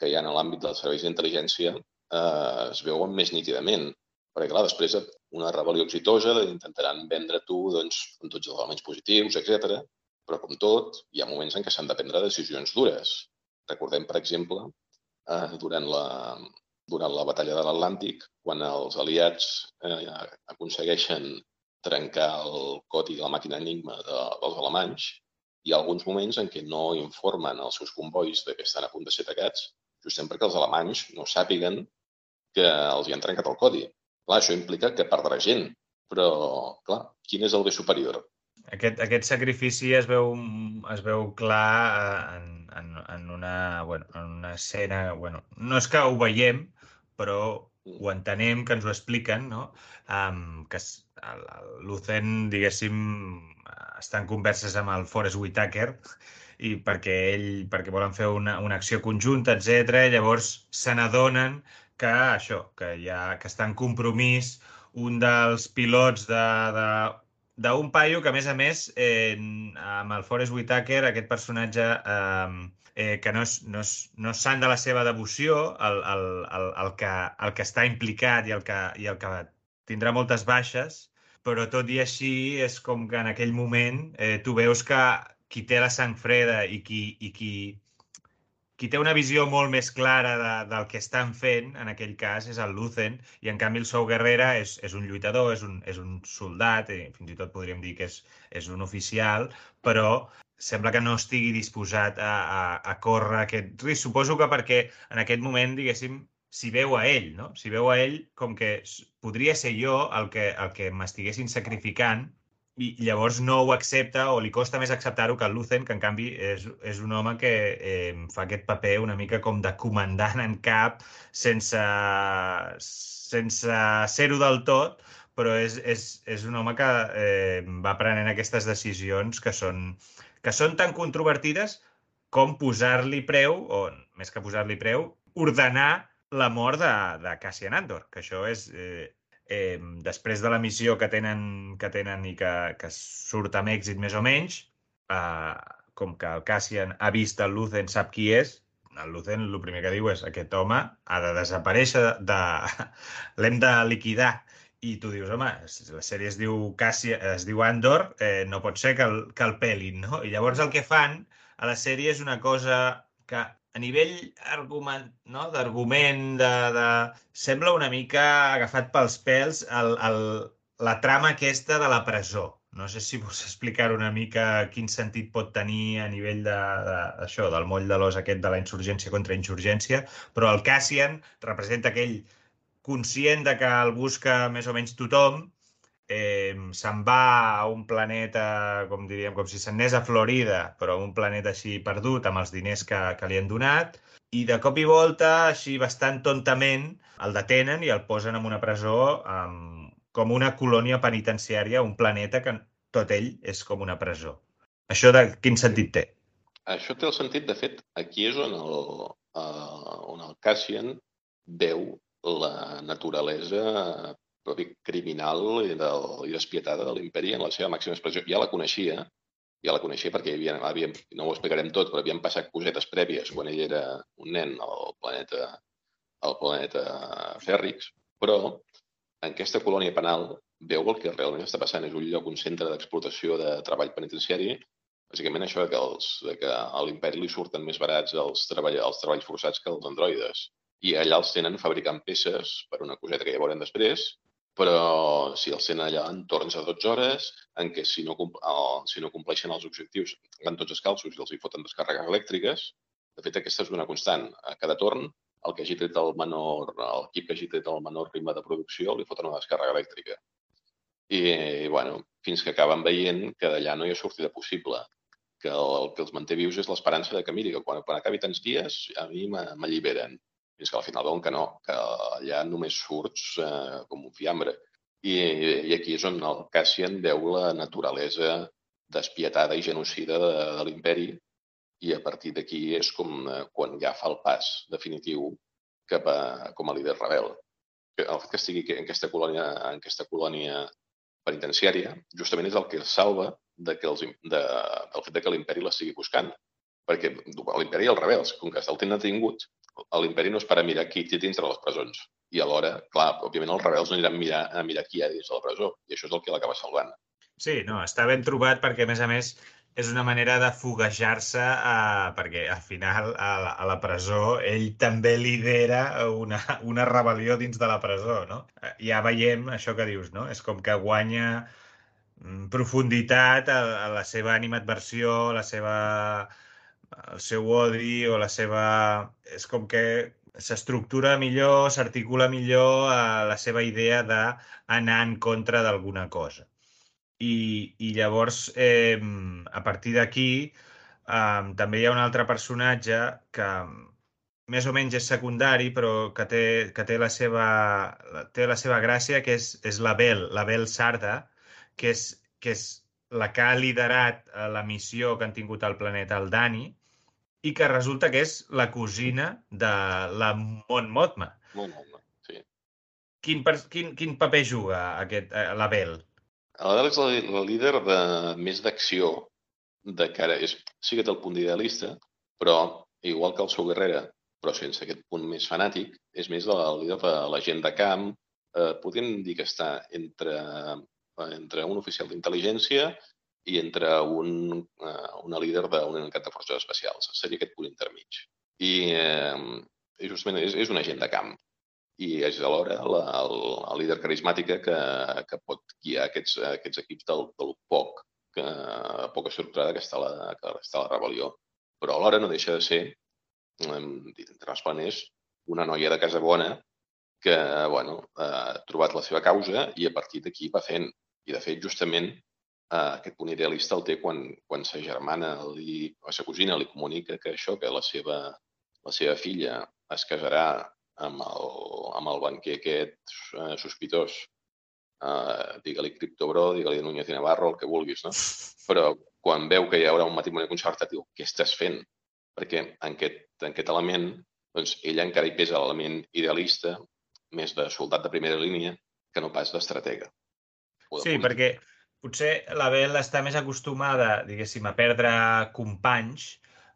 que hi ha en l'àmbit dels serveis d'intel·ligència eh, es veuen més nítidament. Perquè, clar, després una rebel·lió exitosa intentaran vendre tu doncs, amb tots els elements positius, etc. Però, com tot, hi ha moments en què s'han de prendre decisions dures. Recordem, per exemple, eh, durant, la, durant la batalla de l'Atlàntic, quan els aliats eh, aconsegueixen trencar el codi de la màquina Enigma de, dels alemanys, hi ha alguns moments en què no informen els seus convois de que estan a punt de ser atacats, justament perquè els alemanys no sàpiguen que els hi han trencat el codi. Clar, això implica que perdrà gent, però, clar, quin és el bé superior? Aquest, aquest sacrifici es veu, es veu clar eh, en, en, en, una, bueno, en una escena... Bueno, no és que ho veiem, però ho entenem, que ens ho expliquen, no? Um, que l'Ucen, diguéssim, està en converses amb el Forrest Whitaker i perquè ell, perquè volen fer una, una acció conjunta, etc. Llavors se n'adonen que això, que, ha, que està en compromís un dels pilots de, de paio que, a més a més, eh, amb el Forrest Whitaker, aquest personatge eh, eh, que no és, no, és, no és sant de la seva devoció, el, el, el, el, que, el que està implicat i el que, i el que tindrà moltes baixes, però tot i així és com que en aquell moment eh, tu veus que qui té la sang freda i qui, i qui qui té una visió molt més clara de, del que estan fent, en aquell cas, és el Lucen, i en canvi el Sou Guerrera és, és un lluitador, és un, és un soldat, i fins i tot podríem dir que és, és un oficial, però sembla que no estigui disposat a, a, a córrer aquest risc. Suposo que perquè en aquest moment, diguéssim, s'hi veu a ell, no? S'hi veu a ell com que podria ser jo el que, el que m'estiguessin sacrificant i llavors no ho accepta o li costa més acceptar-ho que el Lucen, que en canvi és, és un home que eh, fa aquest paper una mica com de comandant en cap sense, sense ser-ho del tot, però és, és, és un home que eh, va prenent aquestes decisions que són, que són tan controvertides com posar-li preu, o més que posar-li preu, ordenar la mort de, de Cassian Andor, que això és, eh, eh, després de la missió que tenen, que tenen i que, que surt amb èxit més o menys, eh, com que el Cassian ha vist el Lucen, sap qui és, el Lucen el primer que diu és aquest home ha de desaparèixer, de... l'hem de liquidar. I tu dius, home, la sèrie es diu Cassian, es diu Andor, eh, no pot ser que el, que el pelin, no? I llavors el que fan a la sèrie és una cosa que a nivell argument, no? d'argument, de, de... sembla una mica agafat pels pèls el, el, la trama aquesta de la presó. No sé si vols explicar una mica quin sentit pot tenir a nivell de, de, això, del moll de l'os aquest de la insurgència contra insurgència, però el Cassian representa aquell conscient de que el busca més o menys tothom, eh, se'n va a un planeta, com diríem, com si s'anés a Florida, però un planeta així perdut amb els diners que, que li han donat, i de cop i volta, així bastant tontament, el detenen i el posen en una presó amb, com una colònia penitenciària, un planeta que tot ell és com una presó. Això de quin sentit té? Això té el sentit, de fet, aquí és on el, uh, on el Cassian veu la naturalesa propi criminal i, del, i despietada de l'imperi en la seva màxima expressió. Ja la coneixia, ja la coneixia perquè havia, havia, no ho explicarem tot, però havien passat cosetes prèvies quan ell era un nen al planeta, al planeta Fèrrix, però en aquesta colònia penal veu el que realment està passant. És un lloc, un centre d'explotació de treball penitenciari, bàsicament això que, els, que a l'imperi li surten més barats els, treball, els treballs forçats que els androides. I allà els tenen fabricant peces per una coseta que ja veurem després, però si els tenen allà en torns a 12 hores, en què si no, si no compleixen els objectius van tots escalços i els hi foten descàrregues elèctriques. De fet, aquesta és una constant. A cada torn, el que hagi tret el menor, l'equip que hagi tret el menor ritme de producció li foten una descàrrega elèctrica. I, bueno, fins que acaben veient que d'allà no hi ha sortida possible, que el, el que els manté vius és l'esperança de que, miri, que quan, quan acabi tants dies, a mi m'alliberen fins que al final veuen que no, que allà només surts eh, com un fiambre. I, I aquí és on el Cassian veu la naturalesa despietada i genocida de, de l'imperi i a partir d'aquí és com eh, quan ja fa el pas definitiu cap a, com a líder rebel. El fet que estigui en aquesta colònia, en aquesta colònia penitenciària justament és el que el salva de que els, de, del fet de que l'imperi la sigui buscant. Perquè l'imperi i els rebels, com que el tenen detingut, l'imperi no és per a mirar qui té dintre les presons. I alhora, clar, òbviament els rebels no aniran a mirar, a mirar qui hi ha dins de la presó. I això és el que l'acaba salvant. Sí, no, està ben trobat perquè, a més a més, és una manera de foguejar-se eh, perquè al final a la, a la presó ell també lidera una, una rebel·lió dins de la presó, no? Ja veiem això que dius, no? És com que guanya mm, profunditat a, a la seva animadversió, a la seva el seu odi o la seva... És com que s'estructura millor, s'articula millor a la seva idea d'anar en contra d'alguna cosa. I, I llavors, eh, a partir d'aquí, eh, també hi ha un altre personatge que més o menys és secundari, però que té, que té, la, seva, té la seva gràcia, que és, és la Bel, la Bel Sarda, que és, que és la que ha liderat eh, la missió que han tingut al planeta el Dani, i que resulta que és la cosina de la Mon Mothma. Mon Mothma, sí. Quin, quin, quin paper juga aquest, eh, la Bel? La Bel és la, la líder de més d'acció, de cara. És, sí que té el punt idealista, però igual que el seu Guerrera, però sense aquest punt més fanàtic, és més la líder de la gent de camp. Eh, podríem dir que està entre, entre un oficial d'intel·ligència i entre un, uh, una líder d'una unitat de forces especials. Seria aquest punt intermig. I, eh, i justament és, és un agent de camp i és alhora la, el, el líder carismàtica que, que pot guiar aquests, aquests equips del, del poc, que, poca estructurada que està, la, que està la rebel·lió. Però alhora no deixa de ser, eh, és una noia de casa bona que bueno, ha trobat la seva causa i a partir d'aquí va fent. I, de fet, justament eh, aquest punt idealista el té quan, quan sa germana li, o sa cosina li comunica que això, que la seva, la seva filla es casarà amb el, amb el banquer aquest eh, sospitós. Eh, digue-li Criptobro, digue-li Núñez i Navarro, el que vulguis, no? Però quan veu que hi haurà un matrimoni concertat, diu, què estàs fent? Perquè en aquest, en aquest element, doncs, ella encara hi pesa l'element idealista, més de soldat de primera línia, que no pas d'estratega. Sí, perquè potser la Bel està més acostumada, diguéssim, a perdre companys,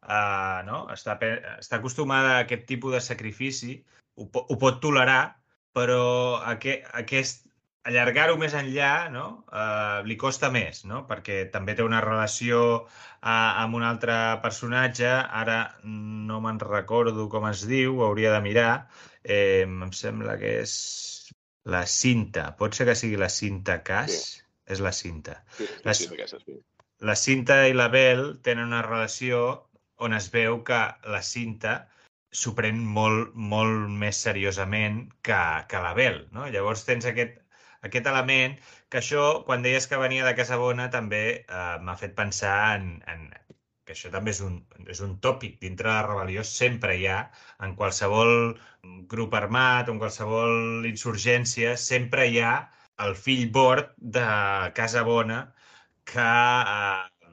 uh, no? Està, està acostumada a aquest tipus de sacrifici, ho, ho pot tolerar, però aquest, aquest allargar-ho més enllà no? uh, li costa més, no? perquè també té una relació uh, amb un altre personatge, ara no me'n recordo com es diu, hauria de mirar, eh, em sembla que és la cinta, pot ser que sigui la cinta Cas? Sí és la cinta. Sí, sí, la, sí, sí. la cinta i la Bel tenen una relació on es veu que la cinta s'ho pren molt, molt més seriosament que, que la Bel. No? Llavors tens aquest, aquest element que això, quan deies que venia de Casabona, també eh, m'ha fet pensar en, en que això també és un, és un tòpic dintre de la rebel·lió, sempre hi ha, en qualsevol grup armat, en qualsevol insurgència, sempre hi ha el fill bord de Casa Bona que eh,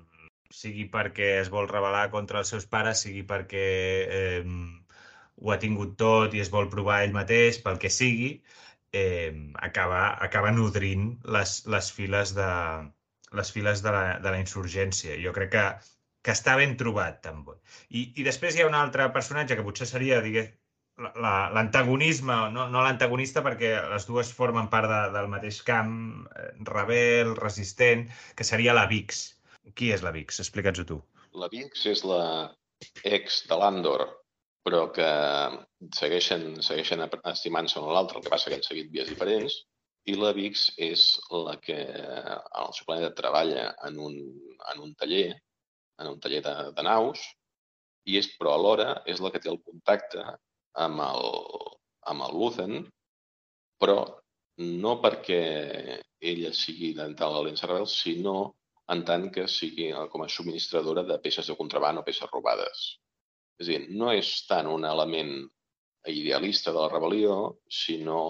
sigui perquè es vol rebel·lar contra els seus pares, sigui perquè eh, ho ha tingut tot i es vol provar ell mateix, pel que sigui, eh, acaba, acaba nodrint les, les files de, les files de la, de la insurgència. Jo crec que, que està ben trobat, també. I, I després hi ha un altre personatge que potser seria, digués, l'antagonisme, no, no l'antagonista perquè les dues formen part de, del mateix camp, eh, rebel, resistent, que seria la Vix. Qui és la Vix? Explica'ns-ho tu. La Vix és la ex de l'Andor, però que segueixen, segueixen estimant-se un a l'altre, el que passa que han seguit vies diferents, i la Vix és la que el seu planeta treballa en un, en un taller, en un taller de, de naus, i és, però alhora és la que té el contacte amb el, amb el Luthen, però no perquè ella sigui dental a rebel, sinó en tant que sigui com a subministradora de peces de contraband o peces robades. És a dir, no és tant un element idealista de la rebel·lió, sinó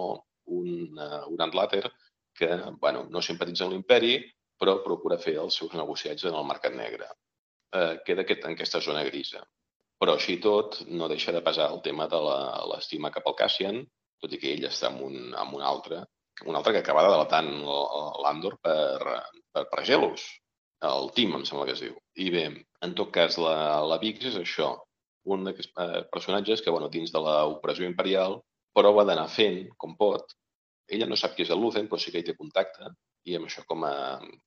un, uh, un antlater que bueno, no simpatitza amb l'imperi, però procura fer els seus negociats en el mercat negre. Uh, queda aquest, en aquesta zona grisa. Però així tot no deixa de pesar el tema de l'estima cap al Cassian, tot i que ell està amb un, amb un altre, un altre que acaba delatant l'Andor per, per, per gelos. El Tim, em sembla que es diu. I bé, en tot cas, la, la Vix és això, un d'aquests eh, personatges que, bueno, dins de l'operació imperial, prova d'anar fent com pot. Ella no sap qui és el Lucen, però sí que hi té contacte, i amb això com a,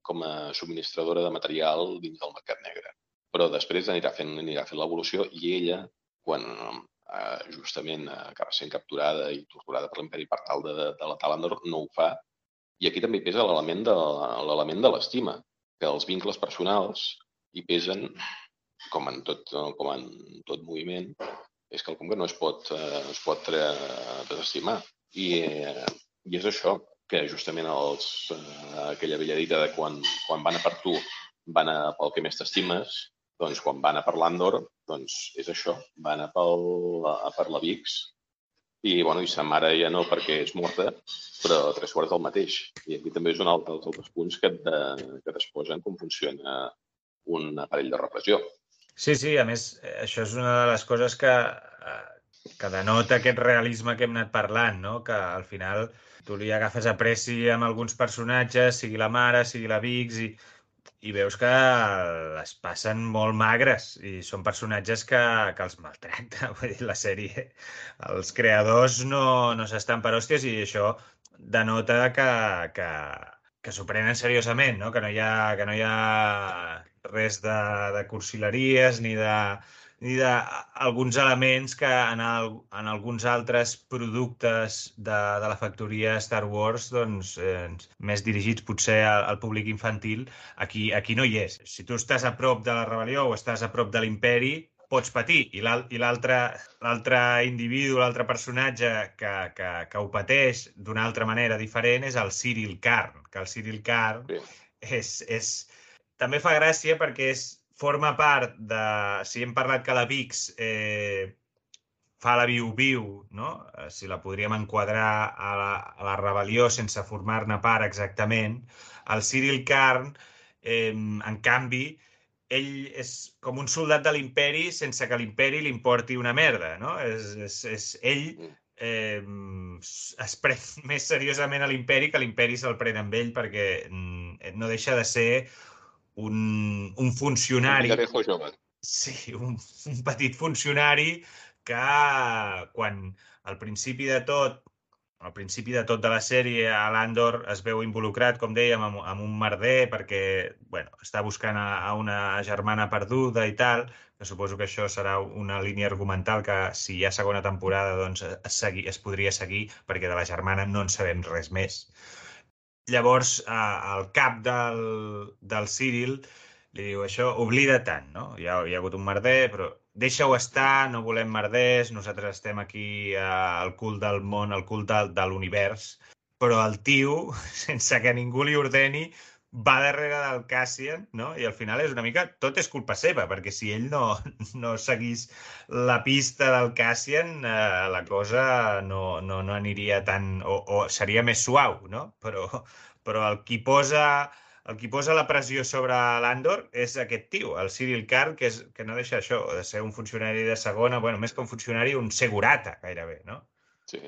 com a subministradora de material dins del mercat negre però després anirà fent, anirà fent l'evolució i ella, quan eh, justament acaba sent capturada i torturada per l'imperi per tal de, de, la Talandor, no ho fa. I aquí també pesa l'element de l'element de l'estima, que els vincles personals hi pesen, com en tot, com en tot moviment, és quelcom que no es pot, eh, es pot desestimar. I, eh, I és això, que justament els, eh, aquella vella dita de quan, quan van a per tu van a pel que més t'estimes, doncs quan va anar per l'Andor, doncs és això, va anar pel, a per la VIX i, bueno, i sa mare ja no perquè és morta, però tres quarts del mateix. I aquí també és un altre dels altres punts que, de, que t'exposen com funciona un aparell de repressió. Sí, sí, a més, això és una de les coses que, que denota aquest realisme que hem anat parlant, no? que al final tu li agafes apreci amb alguns personatges, sigui la mare, sigui la Vix, i i veus que les passen molt magres i són personatges que, que els maltracta. Vull dir, la sèrie, els creadors no, no s'estan per hòsties i això denota que, que, que s'ho prenen seriosament, no? que, no hi ha, que no hi ha res de, de cursileries ni de, i d'alguns elements que en, el, en alguns altres productes de, de la factoria Star Wars, doncs, eh, més dirigits potser al, al públic infantil, aquí, aquí no hi és. Si tu estàs a prop de la rebel·lió o estàs a prop de l'imperi, pots patir. I l'altre individu, l'altre personatge que, que, que ho pateix d'una altra manera diferent és el Cyril Karn, que el Cyril Karn és, és... també fa gràcia perquè és forma part de... Si hem parlat que la VIX eh, fa la viu-viu, no? Eh, si la podríem enquadrar a la, a la rebel·lió sense formar-ne part exactament, el Cyril Karn, eh, en canvi, ell és com un soldat de l'imperi sense que l'imperi li importi una merda, no? És, és, és ell eh, es pren més seriosament a l'imperi que l'imperi se'l pren amb ell perquè mm, no deixa de ser un, un funcionari... Un jove. Sí, un, un petit funcionari que quan al principi de tot al principi de tot de la sèrie, l'Andor es veu involucrat, com dèiem, amb, amb un merder perquè bueno, està buscant a, a una germana perduda i tal, que suposo que això serà una línia argumental que si hi ha segona temporada doncs es, segui, es podria seguir perquè de la germana no en sabem res més. Llavors, eh, el cap del, del Cyril li diu això, oblida tant, no? Hi ha, hi ha hagut un merder, però deixa-ho estar, no volem merders, nosaltres estem aquí eh, al cul del món, al cul de, de l'univers, però el tio, sense que ningú li ordeni, va darrere del Cassian, no? I al final és una mica... Tot és culpa seva, perquè si ell no, no seguís la pista del Cassian, eh, la cosa no, no, no aniria tan... O, o seria més suau, no? Però, però el qui posa el qui posa la pressió sobre l'Andor és aquest tio, el Cyril Carr, que, és, que no deixa això, de ser un funcionari de segona, bueno, més que un funcionari, un segurata, gairebé, no? Sí.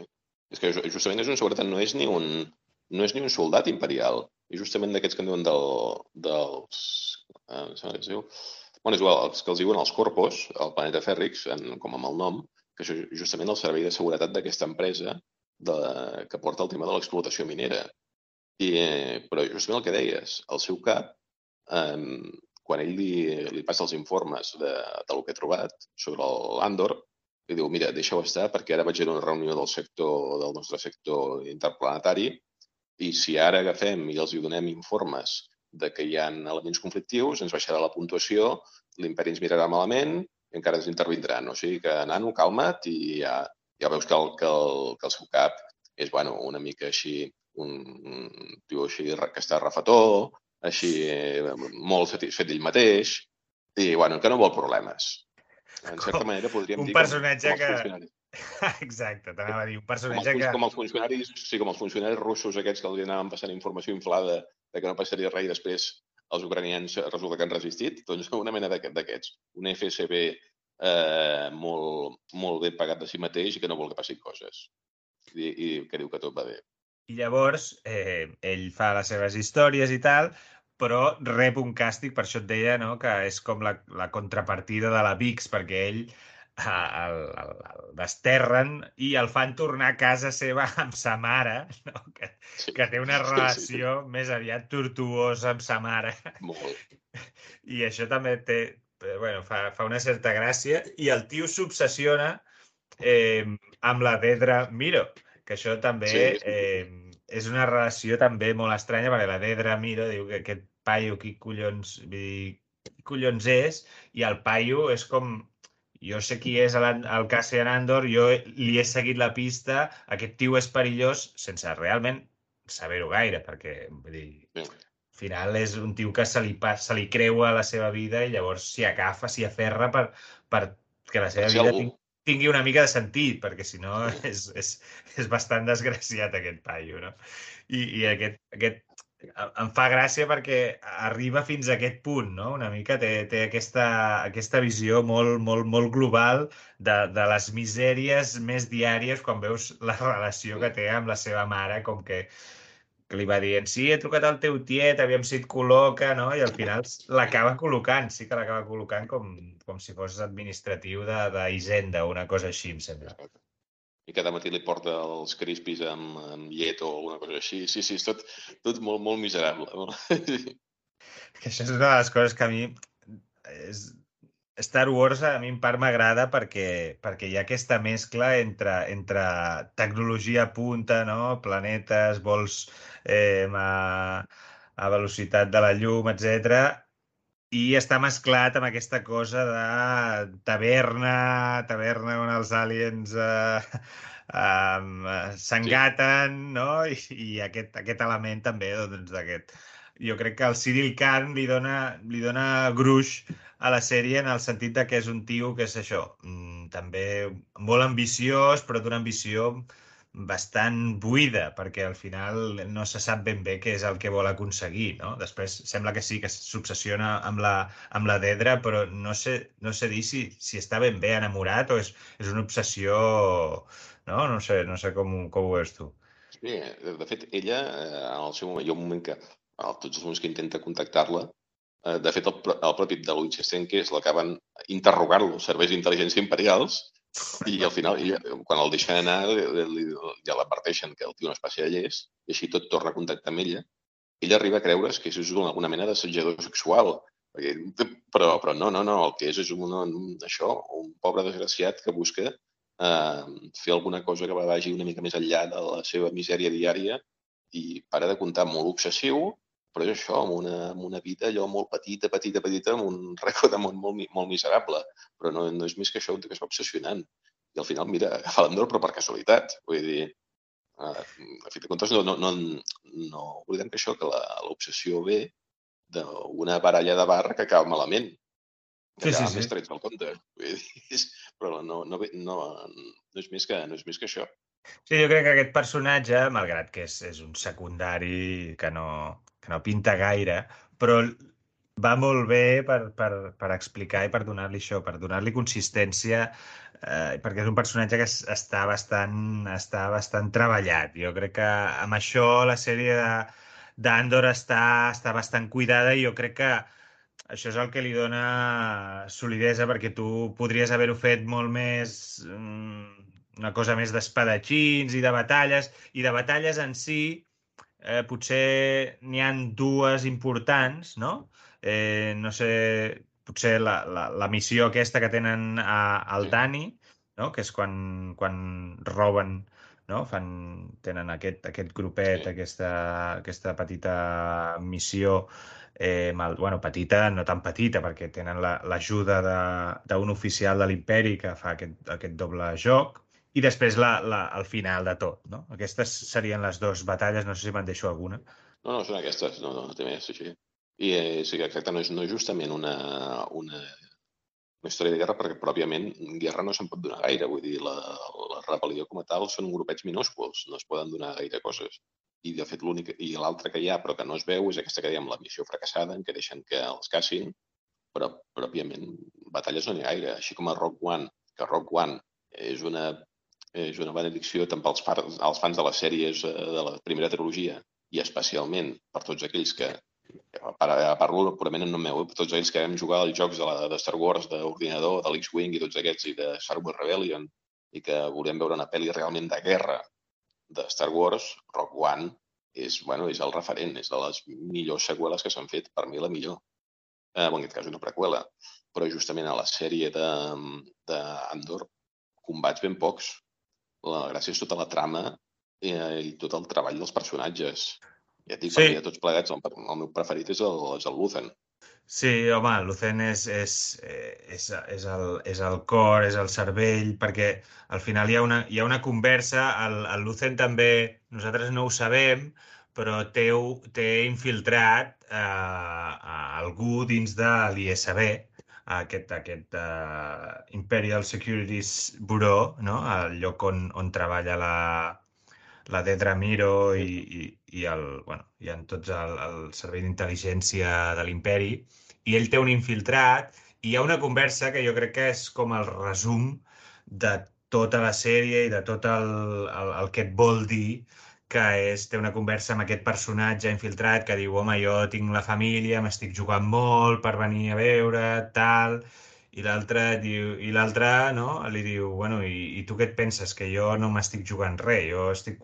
És que justament és un segurata, no és ni un, no és ni un soldat imperial i justament d'aquests que en diuen del, dels... Eh, què es diu? Bueno, és igual, els que els diuen els Corpos, el planeta Fèrrix, en, com amb el nom, que això és justament el servei de seguretat d'aquesta empresa de, que porta el tema de l'explotació minera. I, eh, però justament el que deies, el seu cap, eh, quan ell li, li passa els informes de, del que ha trobat sobre l'Andor, li diu, mira, deixa-ho estar perquè ara vaig a una reunió del sector, del nostre sector interplanetari i si ara agafem i els hi donem informes de que hi ha elements conflictius, ens baixarà la puntuació, l'imperi ens mirarà malament i encara ens intervindran. O sigui que, nano, calma't i ja, ja veus que el, que el, que el seu cap és, bueno, una mica així, un, un tio així que està refetó, així molt satisfet d'ell mateix, i, bueno, que no vol problemes. En certa manera podríem un dir personatge com, com que... Exacte, t'anava a dir, un personatge com que... Com els funcionaris, sí, com els funcionaris russos aquests que els anaven passant informació inflada de que no passaria res i després els ucranians resulta que han resistit, doncs una mena d'aquests. Un FSB eh, molt, molt ben pagat de si mateix i que no vol que passin coses. I, i que diu que tot va bé. I llavors eh, ell fa les seves històries i tal, però rep un càstig, per això et deia no? que és com la, la contrapartida de la VIX, perquè ell el, el, el desterren i el fan tornar a casa seva amb sa mare, no? que, sí. que té una relació sí, sí. més aviat tortuosa amb sa mare. Molt. I això també té, bueno, fa, fa una certa gràcia i el tio s'obsessiona eh, amb la Dedra Miro, que això també sí, sí. Eh, és una relació també molt estranya, perquè la Dedra Miro diu que aquest paio, qui collons, vull dir, qui collons és, i el paio és com... Jo sé qui és el, Cassian Andor, jo li he seguit la pista, aquest tio és perillós sense realment saber-ho gaire, perquè vull dir, al final és un tio que se li, se li creua la seva vida i llavors s'hi agafa, s'hi aferra per, per que la seva vida tingui, tingui una mica de sentit, perquè si no és, és, és bastant desgraciat aquest paio, no? I, i aquest, aquest em fa gràcia perquè arriba fins a aquest punt, no? Una mica té, té aquesta, aquesta visió molt, molt, molt global de, de les misèries més diàries quan veus la relació que té amb la seva mare, com que, que li va dient, sí, he trucat al teu tiet, aviam si et col·loca, no? I al final l'acaba col·locant, sí que l'acaba col·locant com, com si fos administratiu d'Hisenda una cosa així, em sembla i cada matí li porta els crispis amb, amb llet o alguna cosa així. Sí, sí, és tot, tot molt, molt miserable. que això és una de les coses que a mi... És... Star Wars a mi en part m'agrada perquè, perquè hi ha aquesta mescla entre, entre tecnologia punta, no? planetes, vols eh, a, a velocitat de la llum, etc i està mesclat amb aquesta cosa de taverna, taverna on els aliens eh, eh, s'engaten, sí. no? I, i aquest, aquest element també, doncs, d'aquest... Jo crec que el Cyril Khan li dona, li dona gruix a la sèrie en el sentit de que és un tio que és això, mm, també molt ambiciós, però d'una ambició bastant buida, perquè al final no se sap ben bé què és el que vol aconseguir, no? Després sembla que sí, que s'obsessiona amb, la, amb la Dedra, però no sé, no sé dir si, si està ben bé enamorat o és, és una obsessió... No? No sé, no sé com, com ho veus tu. Sí, de fet, ella, eh, en el seu moment, hi un moment que, en tots els moments que intenta contactar-la, eh, de fet, el, el propi de Luigi Senke l'acaben interrogant los serveis d'intel·ligència imperials i al final, ella, quan el deixen anar, li, ja l'adverteixen que el tio no es passi de llest, i així tot torna a contactar amb ella. Ella arriba a creure's que és alguna mena d'assetjador sexual. Però, però no, no, no, el que és és un, un, això, un pobre desgraciat que busca eh, fer alguna cosa que vagi una mica més enllà de la seva misèria diària i para de comptar molt obsessiu, però és això, amb una, amb una vida allò molt petita, petita, petita, amb un rècord de món molt, molt miserable. Però no, no és més que això, que va obsessionant. I al final, mira, fa l'Andor, però per casualitat. Vull dir, uh, a fi de comptes, no, no, no, no oblidem que això, que l'obsessió ve d'una baralla de barra que acaba malament. Que sí, acaba sí, sí. més trets del compte. Vull dir, però no, no, no, no, és més que, no és més que això. Sí, jo crec que aquest personatge, malgrat que és, és un secundari que no, que no pinta gaire, però va molt bé per, per, per explicar i per donar-li això, per donar-li consistència, eh, perquè és un personatge que està bastant, està bastant treballat. Jo crec que amb això la sèrie d'Andor està, està bastant cuidada i jo crec que això és el que li dona solidesa perquè tu podries haver-ho fet molt més mm, una cosa més d'espadatxins i de batalles i de batalles en si eh, potser n'hi han dues importants, no? Eh, no sé, potser la, la, la missió aquesta que tenen a, al Dani, no? que és quan, quan roben no? Fan, tenen aquest, aquest grupet, sí. aquesta, aquesta petita missió eh, mal, bueno, petita, no tan petita, perquè tenen l'ajuda la, d'un oficial de l'imperi que fa aquest, aquest doble joc, i després la, la, el final de tot. No? Aquestes serien les dues batalles, no sé si me'n deixo alguna. No, no, són aquestes, no, no, té més, sí. I eh, sí que exacte, no és, no és justament una, una una història de guerra perquè pròpiament guerra no se'n pot donar gaire. Vull dir, la, la rebel·lió com a tal són grupets minúsculs, no es poden donar gaire coses. I, de fet, l'únic i l'altra que hi ha, però que no es veu, és aquesta que dèiem, la missió fracassada, en què deixen que els cassin, però pròpiament batalles no n'hi ha gaire. Així com a Rock One, que Rock One és una, és una benedicció tant pels fans, els fans de les sèries eh, de la primera trilogia i especialment per tots aquells que parlo purament en nom meu, eh? tots ells que vam jugar als jocs de, la, de Star Wars, d'ordinador, de l'X-Wing i tots aquests, i de Star Wars Rebellion, i que volem veure una pel·li realment de guerra de Star Wars, Rock One és, bueno, és el referent, és de les millors seqüeles que s'han fet, per mi la millor. Eh, en aquest cas una preqüela, però justament a la sèrie d'Andor, combats ben pocs. La gràcia és tota la trama i, eh, i tot el treball dels personatges. Ja et dic, sí. per tots plegats, el, el meu preferit és el, és el Lucen. Sí, home, Lucen és, és, és, és, el, és el cor, és el cervell, perquè al final hi ha una, hi ha una conversa, el, el Lucen també, nosaltres no ho sabem, però té, té infiltrat eh, a algú dins de l'ISB, aquest, aquest uh, Imperial Securities Bureau, no? el lloc on, on treballa la, la Dedra Miro i, i, i, el, bueno, i en tots el, el servei d'intel·ligència de l'imperi, i ell té un infiltrat, i hi ha una conversa que jo crec que és com el resum de tota la sèrie i de tot el, el, el que et vol dir que és, té una conversa amb aquest personatge infiltrat que diu, home, jo tinc la família, m'estic jugant molt per venir a veure, tal, i l'altre diu, i l'altre, no? Li diu, bueno, i, i tu què et penses? Que jo no m'estic jugant res, jo estic,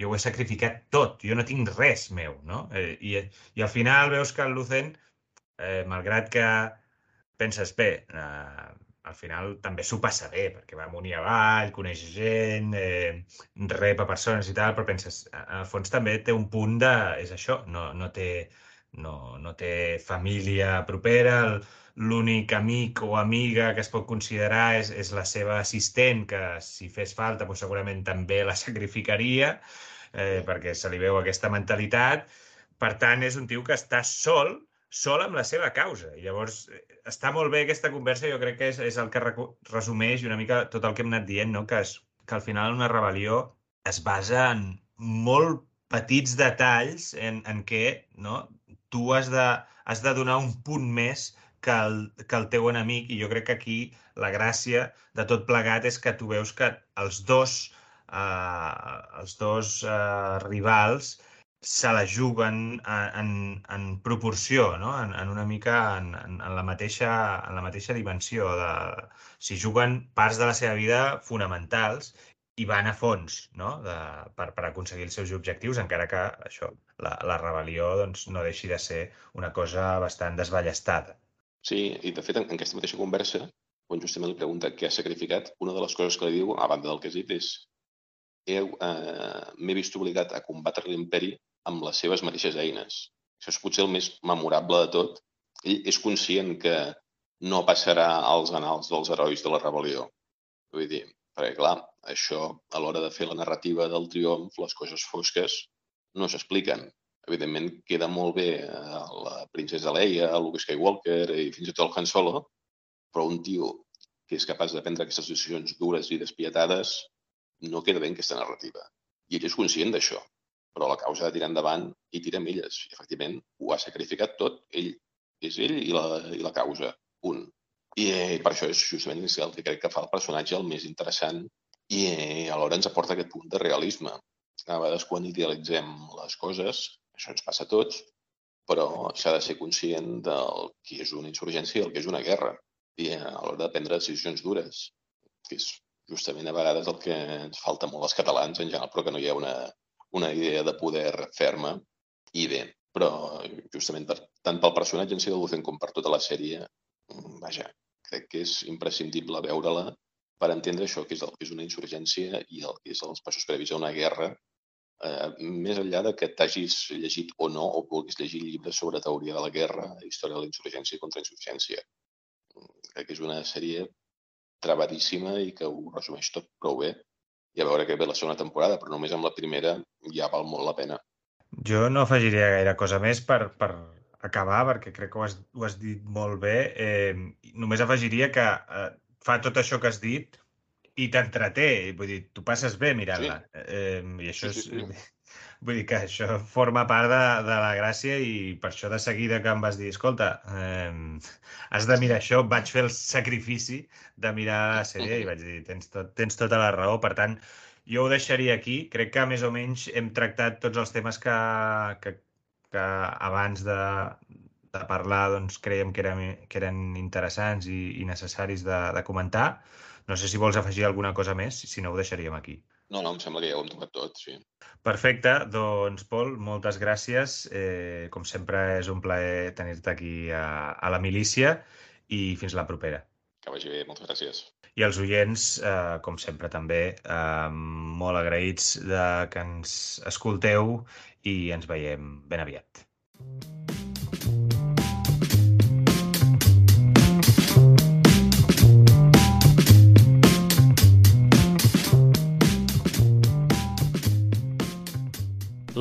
jo ho he sacrificat tot, jo no tinc res meu, no? Eh, i, I al final veus que el Lucen, eh, malgrat que penses, bé, eh, al final també s'ho passa bé, perquè va amunt i avall, coneix gent, eh, rep a persones i tal, però penses, al fons també té un punt de... és això, no, no, té, no, no té família propera, l'únic amic o amiga que es pot considerar és, és la seva assistent, que si fes falta doncs segurament també la sacrificaria, eh, perquè se li veu aquesta mentalitat. Per tant, és un tio que està sol, sol amb la seva causa. I llavors, eh, està molt bé aquesta conversa, jo crec que és, és el que resumeix una mica tot el que hem anat dient, no? que, és, que al final una rebel·lió es basa en molt petits detalls en, en què no? tu has de, has de donar un punt més que el, que el teu enemic i jo crec que aquí la gràcia de tot plegat és que tu veus que els dos, eh, els dos eh, rivals se la juguen en, en, en proporció, no? en, en una mica en, en, en, la mateixa, en la mateixa dimensió. De, si juguen parts de la seva vida fonamentals i van a fons no? de, per, per aconseguir els seus objectius, encara que això, la, la rebel·lió doncs, no deixi de ser una cosa bastant desballestada. Sí, i de fet, en, en aquesta mateixa conversa, quan justament li pregunta què ha sacrificat, una de les coses que li diu, a banda del que has dit, és eh, m'he vist obligat a combatre l'imperi amb les seves mateixes eines. Això és potser el més memorable de tot. Ell és conscient que no passarà als anals dels herois de la rebel·lió. Vull dir, perquè clar, això a l'hora de fer la narrativa del triomf, les coses fosques no s'expliquen evidentment queda molt bé eh, la princesa Leia, Luke Skywalker i fins i tot el Han Solo, però un tio que és capaç de prendre aquestes decisions dures i despietades no queda bé en aquesta narrativa. I ell és conscient d'això, però la causa de tirar endavant i tira milles. I, efectivament, ho ha sacrificat tot. Ell és ell i la, i la causa. Un. I eh, per això és justament el que crec que fa el personatge el més interessant i eh, alhora ens aporta aquest punt de realisme. A vegades quan idealitzem les coses això ens passa a tots, però s'ha de ser conscient del que és una insurgència i el que és una guerra, i a l'hora de prendre decisions dures, que és justament a vegades el que ens falta molt als catalans en general, però que no hi ha una, una idea de poder ferma i bé. Però justament per, tant pel personatge en si de Lucen com per tota la sèrie, vaja, crec que és imprescindible veure-la per entendre això, que és el que és una insurgència i el que és els passos previs a una guerra, eh, més enllà de que t'hagis llegit o no, o vulguis llegir llibres sobre teoria de la guerra, història de la insurgència i contrainsurgència. Crec que és una sèrie trebadíssima i que ho resumeix tot prou bé. I a veure què ve la segona temporada, però només amb la primera ja val molt la pena. Jo no afegiria gaire cosa més per, per acabar, perquè crec que ho has, ho has dit molt bé. Eh, només afegiria que eh, fa tot això que has dit i t'entreté. Vull dir, tu passes bé mirant-la. Sí. Eh, I això Sí, sí, és... Vull dir que això forma part de, de la gràcia i per això de seguida que em vas dir, escolta, eh, has de mirar això, vaig fer el sacrifici de mirar la sèrie i vaig dir, tens, tot, tens tota la raó. Per tant, jo ho deixaria aquí. Crec que més o menys hem tractat tots els temes que, que, que abans de, de parlar doncs, creiem que eren, que eren interessants i, i necessaris de, de comentar. No sé si vols afegir alguna cosa més, si no ho deixaríem aquí. No, no, em sembla que ja ho hem tocat tot, sí. Perfecte, doncs Pol, moltes gràcies. Eh, com sempre és un plaer tenir-te aquí a, a la milícia i fins la propera. Que vagi bé, moltes gràcies. I els oients, eh, com sempre també, eh, molt agraïts de que ens escolteu i ens veiem ben aviat.